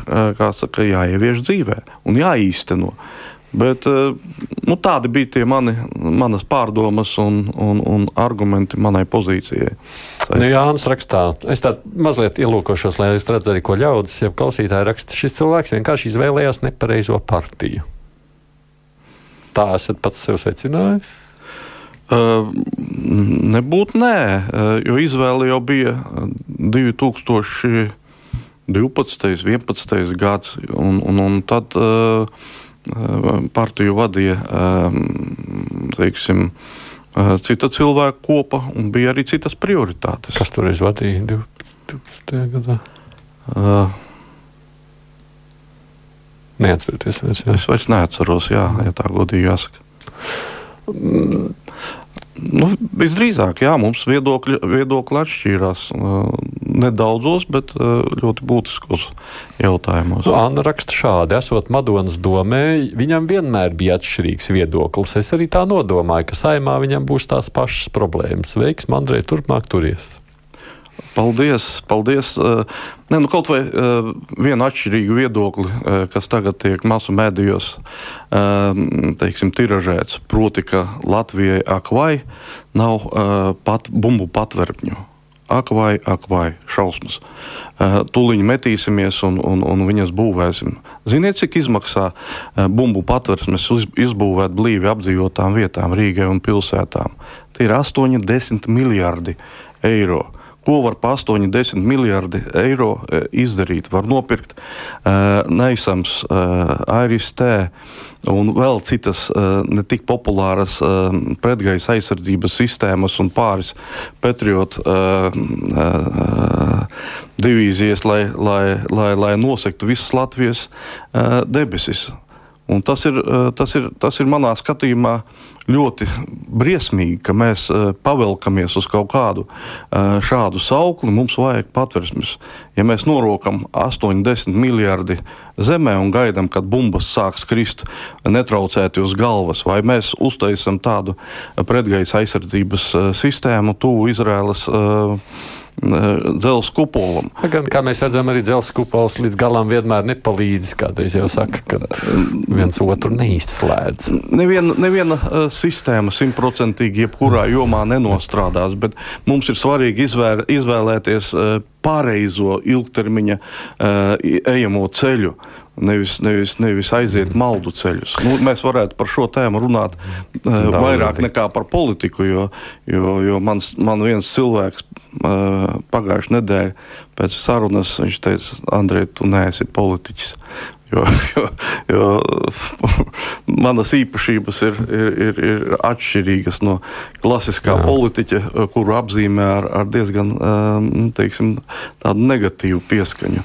saka, jāievieš dzīvē un jāīsteno. Bet, eh, nu, tādi bija tie mani, manas pārdomas un, un, un argumenti manai pozīcijai. Nu, Jānis rakstā, es tā mazliet ielūkošos, lai es redzētu arī, ko ļaudis, ja klausītāji raksta, šis cilvēks vienkārši izvēlējās nepareizo partiju. Tā esat pats sev secinājis? Uh, nebūtu nē, uh, jo izvēle jau bija 2012. 11. gads, un, un, un tad uh, partiju vadīja teiksim, cita cilvēka kopa, un bija arī citas prioritātes. Kas toreiz vadīja 12. gadā? Uh, Neatcerieties, vairs, jā. es vairs neatceros, jā, ja tā godīgi jāsaka. Mm, Nu, visdrīzāk, jā, mums viedokļi, viedokļi atšķīrās uh, nedaudzos, bet uh, ļoti būtiskos jautājumos. Nu, Anna raksta šādi: esot Madonas domē, viņam vienmēr bija atšķirīgs viedoklis. Es arī tā nodomāju, ka saimā viņam būs tās pašas problēmas. Veiksmi, Andrej, turpmāk turies! Paldies! paldies. Eh, ne, nu, kaut vai uh, vienu atšķirīgu viedokli, uh, kas tagad tiek masu mēdījos teiksim, tiražēts, proti, ka Latvijai ak vai nav pat bumbu patvērpņu. Ak, vai, ak, vai, šausmas. Tūlīt metīsimies un, un, un viņas būvēsim. Ziniet, cik izmaksā uh, bumbu patvērsmes izbūvēt blīvi apdzīvotām vietām, Rīgai un pilsētām? Tie ir 80 miljardi eiro. Ko var pa 8-10 miljardi eiro e, izdarīt? Var nopirkt uh, neisams, uh, ARST un vēl citas ne tik populāras pretgaisa aizsardzības sistēmas un pāris Patriot divīzijas, lai, lai, lai, lai nosektu visas Latvijas debesis. Un tas ir, eh, tas, ir, tas ir manā skatījumā ļoti briesmīgi, ka mēs eh, pavelkamies uz kaut kādu eh, šādu saukli. Mums vajag patversmes. Ja mēs norokam 80 miljardi zemē un gaidām, kad bumbas sāks krist netraucēti uz galvas, vai mēs uztaisam tādu pretgaisa aizsardzības sistēmu tuvu Izraēlas. Uh, dzelzceļa kupolam. Gan, kā mēs redzam, arī dzelzceļa kupols līdz galam vienmēr nepalīdz. Kādreiz jau saka, ka viens otru neizslēdz. Neviena, neviena sistēma simtprocentīgi jebkurā jomā nenostrādās, bet mums ir svarīgi izvēr, izvēlēties pareizo ilgtermiņa ejamo ceļu. Nevis, nevis, nevis aiziet maldu ceļus. Nu, mēs varētu par šo tēmu runāt uh, vairāk nekā par politiku, jo, jo, jo mans, man viens cilvēks uh, pagājušajā nedēļā pēc sarunas viņš teica, Andrej, tu neesi politiķis. Jo, jo, jo manas īpašības ir, ir, ir, ir atšķirīgas no klasiskā Jā. politiķa, kuru apzīmē ar, ar diezgan teiksim, tādu negatīvu pieskaņu.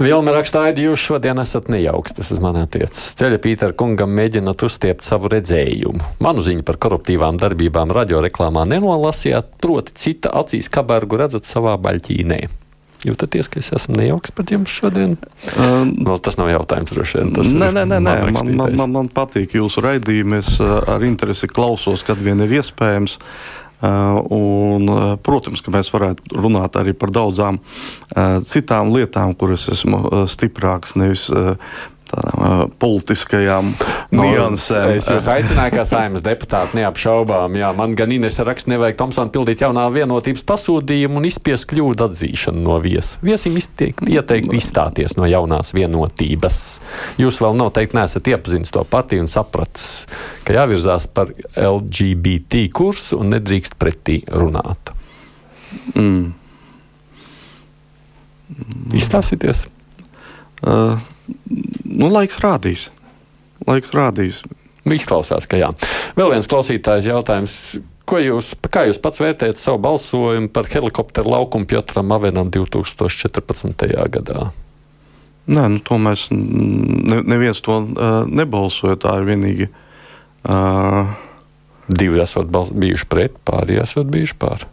Vilma rakstāja, jūs šodien esat nejauks, tas uz mani attiecas. Ceļa Pītera kungam mēģināt uzstiept savu redzējumu. Manu ziņu par koruptīvām darbībām radioreklāmā nenolasījāt, proti cita acīs kabergu redzat savā baļķīnē. Jūtaties, ka es esmu nejauks pret jums šodien? Um, no, tas nav jautājums, droši vien. Nē, nē, nē, nē. Man, man, man, man patīk jūsu raidījumi. Es uh, ar interesi klausos, kad vien ir iespējams. Uh, un, uh, protams, ka mēs varētu runāt arī par daudzām uh, citām lietām, kuras esmu uh, stiprāks, nevis tādām uh, politiskajām no, niansēm. Es jūs aicināju, kā saimnes deputāti, neapšaubām. Jā, man gan Inês raksta, nevajag Tomsonu pildīt jaunā vienotības pasūtījumu un izspiest kļūdu atzīšanu no viesa. Viesim iztiek, ieteikt izstāties no jaunās vienotības. Jūs vēl noteikti neesat iepazinis to partiju un sapratis, ka jāvirzās par LGBT kursu un nedrīkst pretī runāt. Mm. Izstāsties! Uh. Nu, laiks rādīs. Laiks rādīs. Izklausās, ka jā. Vēl viens klausītājs jautājums. Ko jūs, kā jūs pats vērtējat savu balsojumu par helikopteru laukumu Piotram Avenam 2014. gadā? Nē, nu, to mēs ne, neviens to uh, nebalsoja. Tā ir vienīgi. Uh, Divi esat bijuši pret, pārējie esat bijuši pār.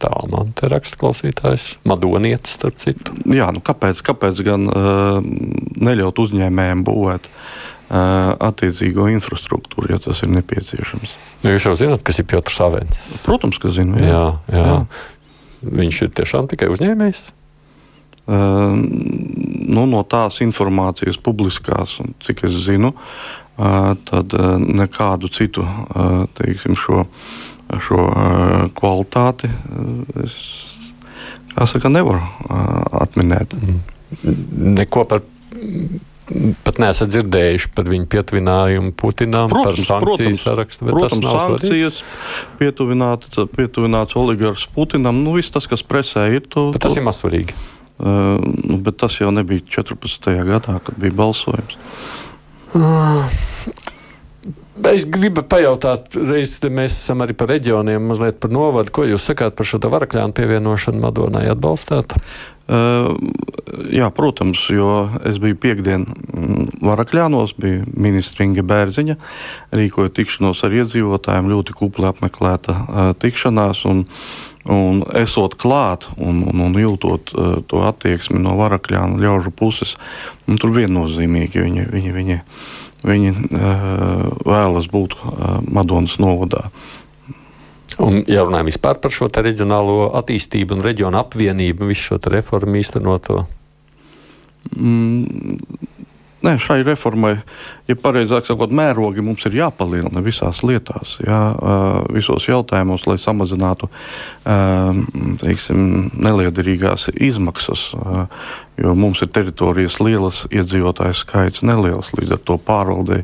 Tā man te raksta klausītājs, Madonietis, starp citu. Jā, nu kāpēc, kāpēc gan uh, neļaut uzņēmējiem būvēt uh, attiecīgo infrastruktūru, ja tas ir nepieciešams? Nu, jūs jau zināt, kas ir Piotrs Avens. Protams, ka zinu. Jā. Jā, jā. jā. Viņš ir tiešām tikai uzņēmējs. Uh, nu, no tās informācijas publiskās, cik es zinu, uh, tad uh, nekādu citu teiksim, šo šo kvalitāti es saka, nevaru atminēt. Mm. Neko par pat neesat dzirdējuši par viņu pietuvinājumu Putinam, protams, par sankciju sarakstu. Protams, sankcijas, pietuvināts, pietuvināts oligarhs Putinam. Nu, viss tas, kas presē ir, to, bet tas to, ir mazsvarīgi. Uh, bet tas jau nebija 14. gadā, kad bija balsojums. Uh, Es gribu pajautāt, reizē mēs esam arī par reģioniem, mazliet par novadu. Ko jūs sakāt par šo varakļānu pievienošanu Madonai? Atbalstāt? Uh, jā, protams, jo es biju piekdien mm, Varakļānos, bija ministra Inga Bērziņa, rīkoja tikšanos ar iedzīvotājiem, ļoti kupli apmeklēta uh, tikšanās. Un, un esot klāt un, un, un jūtot uh, to attieksmi no Varakļānu ļaužu puses, tur viennozīmīgi viņi, viņi, viņi viņi uh, vēlas būt uh, Madonas novadā. Un, ja runājam vispār par šo reģionālo attīstību un reģionu apvienību, visu šo reformu īstenoto? Mm, Nē, šai reformai, ja pareizāk sakot, mērogi mums ir jāpalielina visās lietās, jā, visos jautājumos, lai samazinātu teiksim, neliederīgās izmaksas. Jo mums ir teritorijas lielas, iedzīvotāju skaits neliels, līdz ar to pārvaldē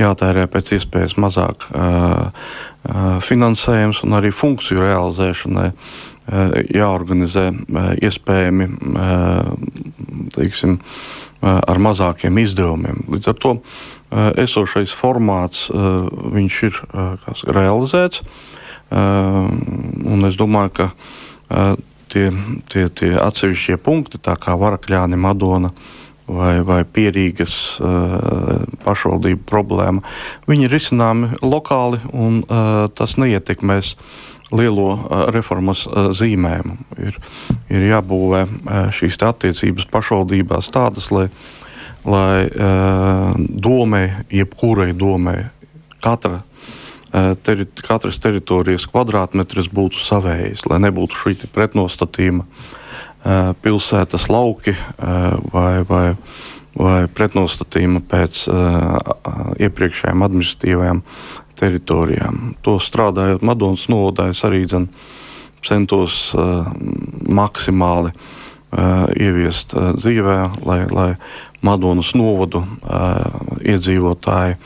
jātērē pēc iespējas mazāk finansējums un arī funkciju realizēšanai jāorganizē iespējami teiksim, ar mazākiem izdevumiem. Līdz ar to esošais formāts ir kas, realizēts. Un es domāju, ka tie, tie, tie atsevišķie punkti, tā kā Varakļāni, Madona vai, vai Pierīgas pašvaldību problēma, viņi ir risināmi lokāli un tas neietekmēs lielo uh, reformas uh, zīmējumu. Ir, ir jābūvē uh, šīs attiecības pašvaldībās tādas, lai, lai domē, jebkurai domē, katra teri, katras teritorijas kvadrātmetrs būtu savējs, lai nebūtu šī pretnostatījuma pilsētas lauki vai, vai, vai pretnostatījuma pēc iepriekšējām administratīvajām teritorijām. To strādājot Madonas novadā, es arī dzen, centos maksimāli ieviest dzīvē, lai, lai Madonas novadu iedzīvotāji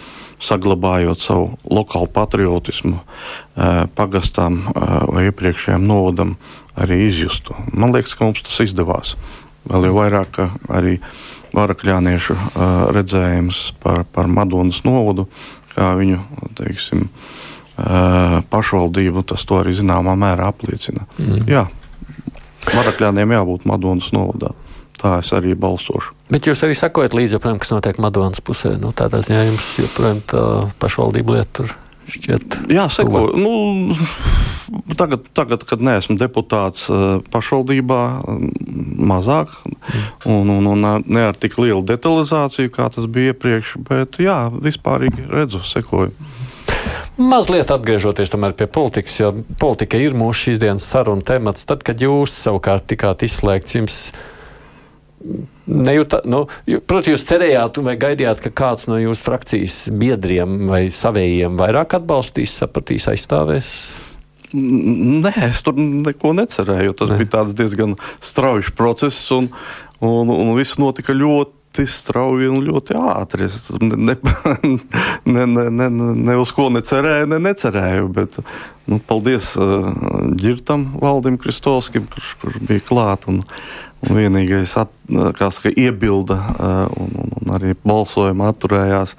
saglabājot savu lokālu patriotismu, pagastām vai iepriekšējiem novadam arī izjustu. Man liekas, ka mums tas izdevās. Vēl jau vairāk, arī varakļāniešu redzējums par, par Madonas novadu, kā viņu teiksim, pašvaldību, tas to arī zināmā mērā apliecina. Mm. Jā, varakļāniem jābūt Madonas novadā. Tā es arī balsošu. Bet jūs arī sakojat līdzi, joprojām, kas notiek Madonas pusē. Nu, tādā ziņā jums joprojām tā pašvaldība lieta tur šķiet. Jā, sekoju. Nu, tagad, tagad, kad neesmu deputāts pašvaldībā, mazāk un, un, un ne ar tik lielu detalizāciju, kā tas bija iepriekš, bet jā, vispārīgi redzu, sekoju. Mazliet atgriežoties pie politikas, jo politika ir mūsu šīs dienas saruna temats. Tad, kad jūs savukārt tikāt izslēgts, jums nejūta, nu, protams, jūs cerējāt vai gaidījāt, ka kāds no jūsu frakcijas biedriem vai savējiem vairāk atbalstīs, sapratīs, aizstāvēs? Nē, es tur neko necerēju. Tas ne. bija diezgan strauji process, un, un, un viss notika ļoti ļoti strauji un ļoti ātri. Es ne, ne, ne, ne, ne uz ko necerēju, ne necerēju. Bet, nu, paldies uh, Girtam, Valdim Kristolskim, kurš, kurš bija klāt. Un, un vienīgais, at, kas ka iebilda uh, un, un, un arī balsojuma atturējās.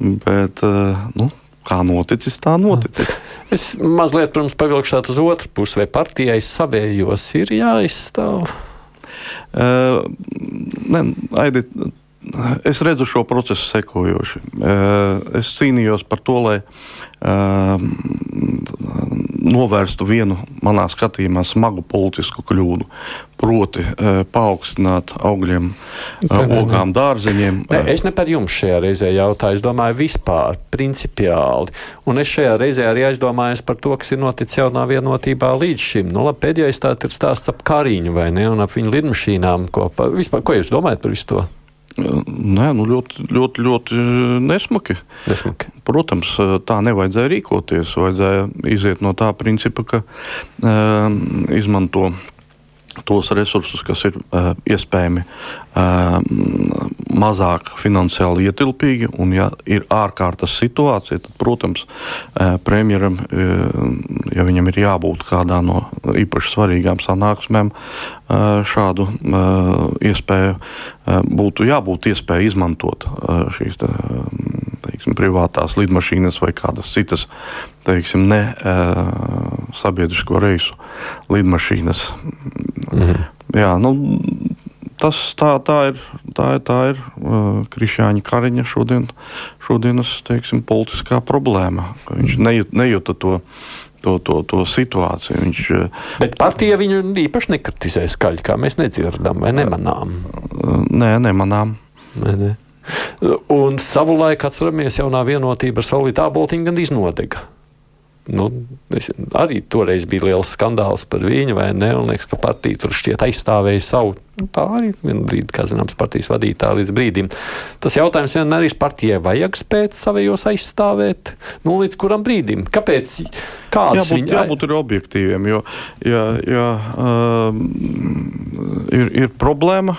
Bet, uh, nu, kā noticis, tā noticis. Es mazliet, protams, pavilkšu uz otru pusi, vai partijai savējos ir jāizstāv. Uh, ne, Aidi, es redzu šo procesu sekojoši. Uh, es cīnījos par to, lai uh, novērstu vienu manā skatījumā smagu politisku kļūdu. Proti, uh, paaugstināt augļiem, uh, ogām, dārzeņiem. Ne, es ne par jums šajā reizē jautāju, es domāju vispār, principiāli. Un es šajā reizē arī aizdomājos par to, kas ir noticis jaunā vienotībā līdz šim. Nu, labi, pēdējais tā ir stāsts ap Kariņu vai ne, un ap viņu lidmašīnām. Ko, vispār, ko jūs domājat par visu to? Nē, nu ļoti, ļoti, ļoti nesmaki. nesmaki. Protams, tā nevajadzēja rīkoties. Vajadzēja iziet no tā principa, ka uh, izmanto tos resursus, kas ir uh, iespējami uh, mazāk finansiāli ietilpīgi. Un, ja ir ārkārtas situācija, tad, protams, uh, premjeram, uh, ja viņam ir jābūt kādā no īpaši svarīgām sanāksmēm, uh, šādu uh, iespēju uh, būtu jābūt iespēja izmantot uh, šīs. Uh, teiksim, privātās lidmašīnas vai kādas citas teiksim, ne sabiedrisko reisu lidmašīnas. Mhm. Jā, nu, tas tā, tā ir. Tā ir, tā ir uh, Krišāņa Kariņa šodien, šodienas teiksim, politiskā problēma. Viņš nejūt, nejūta to to, to, to situāciju. Viņš, Bet partija viņu īpaši nekritizē skaļi, kā mēs nedzirdam vai nemanām. Nē, nemanām. Nē, nē. Un savulaik, atceramies, jaunā vienotība ar Solvītu Āboltiņu gandrīz nodega. Nu, es, arī toreiz bija liels skandāls par viņu, vai ne? Un liekas, ka partija tur šķiet aizstāvēja savu. Nu, tā arī vienā brīdī, kā zināms, partijas vadītāja līdz brīdim. Tas jautājums vienmēr ir partijai vajag spēt savējos aizstāvēt. Nu, līdz kuram brīdim? Kāpēc? Jābūt, viņa... jābūt ir objektīviem, jo ja, ja, um, ir, ir problēma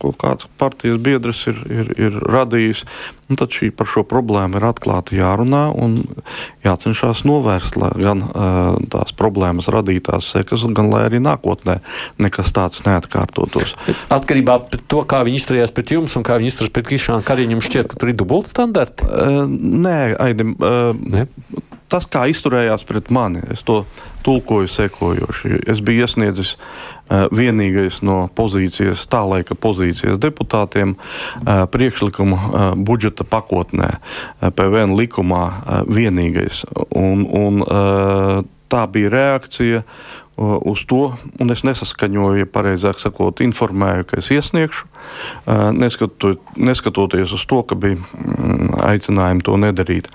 ko kāds partijas biedrs ir, ir, ir radījis. Un tad šī, par šo problēmu ir atklāti jārunā un jācenšas novērst gan uh, tās problēmas radītās sekas, gan arī nākotnē nekas tāds neatkārtotos. Atkarībā no tā, kā viņi izturējās pret jums un kā viņi izturējās pret Krišānu Kariņu, šķiet, ka tur ir dubultstandarti? Uh, nē, Aidim. Uh, ne? Tas, kā izturējās pret mani, es to tulkoju sekojoši. Es biju iesniedzis uh, Eh, vienīgais no pozīcijas, tā laika pozīcijas deputātiem eh, priekšlikumu eh, budžeta pakotnē, PVN likumā vienīgais. Un, un, tā bija reakcija uz to, un es nesaskaņoju, ja pareizāk sakot, informēju, ka es iesniegšu, neskatot, neskatoties uz to, ka bija mm, aicinājumi to nedarīt.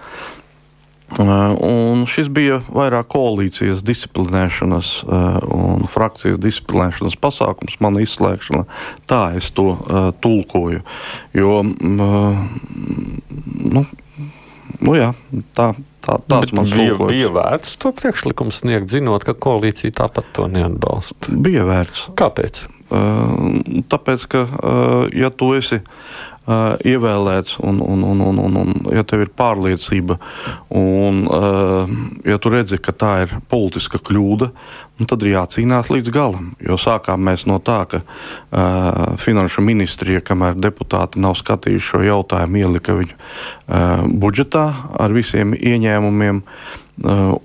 Un šis bija vairāk koalīcijas disciplinēšanas un frakcijas disciplinēšanas pasākums, mana izslēgšana. Tā es to uh, tulkoju. Jo, uh, nu, nu jā, tā, Tā, tāds Bet bija, tulkojums. bija vērts to priekšlikumu sniegt, zinot, ka koalīcija tāpat to neatbalsta. Bija vērts. Kāpēc? Uh, tāpēc, ka, uh, ja tu esi uh, ievēlēts, un, un, un, un, un, un ja tev ir pārliecība, un uh, ja tu redzi, ka tā ir politiska kļūda, tad ir jācīnās līdz galam. Jo sākām mēs no tā, ka uh, finanšu ministrija, kamēr deputāti nav skatījuši šo jautājumu, ielika viņu uh, budžetā ar visiem ieņēmumiem. Uh,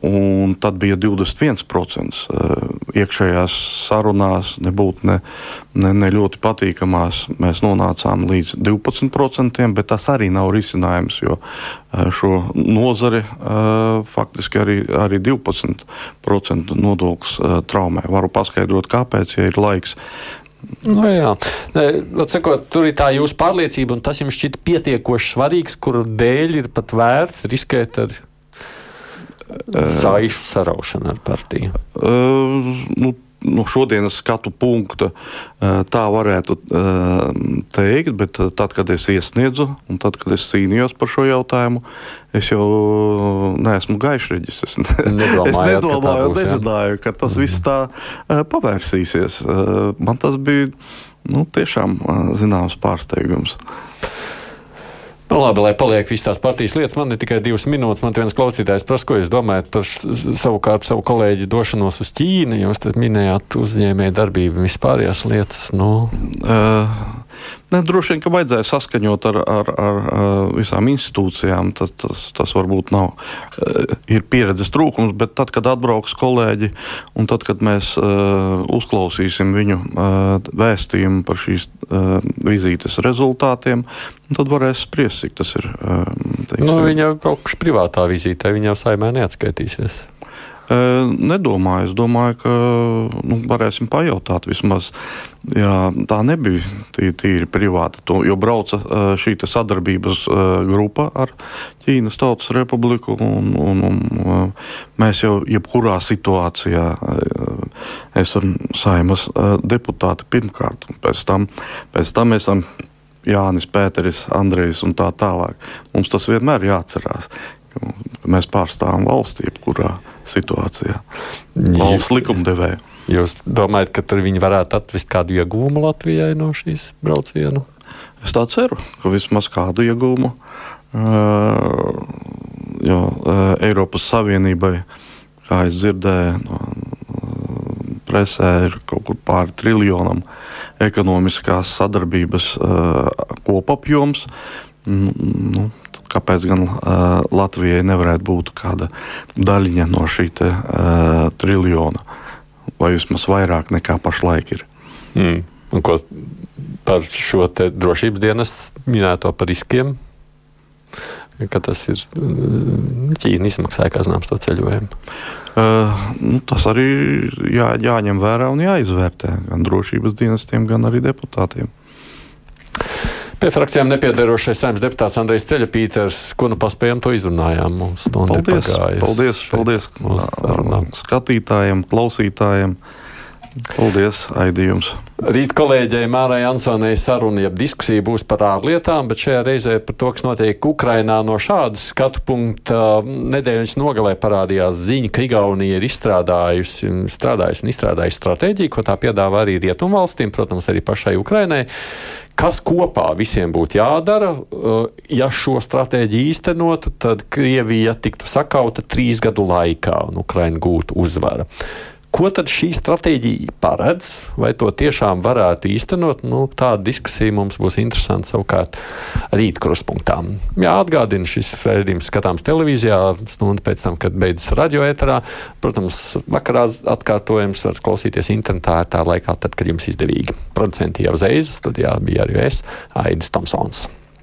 un tad bija 21% uh, iekšējās sarunās, nebūtu ne, ne, ne ļoti patīkamās. Mēs nonācām līdz 12%, bet tas arī nav risinājums, jo uh, šo nozari faktiski arī, arī 12% nodoklis traumē. Varu paskaidrot, kāpēc, ja ir laiks. Nu, jā, Atsakot, tur ir tā jūsu pārliecība, un tas jums šķiet pietiekoši svarīgs, kuru dēļ ir pat vērts riskēt ar saišu saraušana ar partiju? Uh, nu, no šodienas skatu punkta tā varētu teikt, bet tad, kad es iesniedzu un tad, kad es cīnījos par šo jautājumu, es jau neesmu gaišreģis. Es, ne, es nedomāju, un nezināju, ka tas viss tā pavērsīsies. Man tas bija nu, tiešām zināms pārsteigums. Nu, labi, lai paliek visas tās partijas lietas. Man ir tikai divas minūtes. Man viens klausītājs prasa, ko jūs domājat par savukārt savu kolēģi došanos uz Ķīnu. Jūs minējāt uzņēmēju darbību un vispārējās lietas. Nu. Uh. Ne, droši vien, ka vajadzēja saskaņot ar, ar, ar, visām institūcijām. Tas, tas, tas varbūt nav. Eh, ir pieredzes trūkums, bet tad, kad atbrauks kolēģi un tad, kad mēs uh, uzklausīsim viņu uh, vēstījumu par šīs vizītes rezultātiem, tad varēs spriest, cik tas ir. Teiksim. nu, viņa kaut kas privātā vizītē, viņa jau saimē neatskaitīsies. Nedomāju. Es domāju, ka nu, varēsim pajautāt vismaz. Jā, tā nebija tīri, tīri privāta. To, jo brauca šī sadarbības grupa ar Ķīnas Tautas Republiku. Un, un, un, mēs jau jebkurā situācijā esam saimas deputāti pirmkārt. Pēc tam, pēc tam esam Jānis, Pēteris, Andrejs un tā tālāk. Mums tas vienmēr jāatcerās. Mēs pārstāvam valsti jebkurā situācijā. Valsts likumdevēja. Jūs domājat, ka tur viņi varētu atvest kādu iegūmu Latvijai no šīs brauciena? Es tā ceru, ka vismaz kādu iegūmu. Jo Eiropas Savienībai, kā es dzirdēju, no, presē ir kaut kur pāri triljonam ekonomiskās sadarbības kopapjoms. Nu, kāpēc gan uh, Latvijai nevarētu būt kāda daļiņa no šī te, uh, triljona, vai vismaz vairāk nekā pašlaik ir. Mm. Un ko par šo drošības dienas minēto par riskiem? Ka tas ir Ķīna izmaksāja, kā zināms, to ceļojumu. Uh, nu, tas arī jā, jāņem vērā un jāizvērtē gan drošības dienestiem, gan arī deputātiem. Pie frakcijām nepiedarošais saimnes deputāts Andrejs Ceļapīters, ko nu paspējam to izrunājām. Mums paldies, paldies, paldies skatītājiem, klausītājiem. Paldies, Aidījums. Rīt kolēģei Mārai Ansonai saruna, ja diskusija būs par ārlietām, bet šajā reizē par to, kas notiek Ukrainā no šādas skatu punkta. Nedēļas nogalē parādījās ziņa, ka Igaunija ir izstrādājusi, strādājusi un izstrādājusi stratēģiju, ko tā piedāvā arī rietumvalstīm, protams, arī pašai Ukrainai, Kas kopā visiem būtu jādara, uh, ja šo stratēģiju īstenotu, tad Krievija tiktu sakauta trīs gadu laikā un Ukraina gūtu uzvaru. Ko tad šī stratēģija paredz, vai to tiešām varētu īstenot? Nu, tāda diskusija mums būs interesanta savukārt rīt kruspunktā. Jā, atgādinu, šis raidījums skatāms televīzijā, stundu pēc tam, kad beidzas radioēterā. Protams, vakarā atkārtojums var klausīties internetā tā laikā, tad, kad jums izdevīgi. Producenti jau zeizes, tad jā, bija arī es, Aidis Tomsons.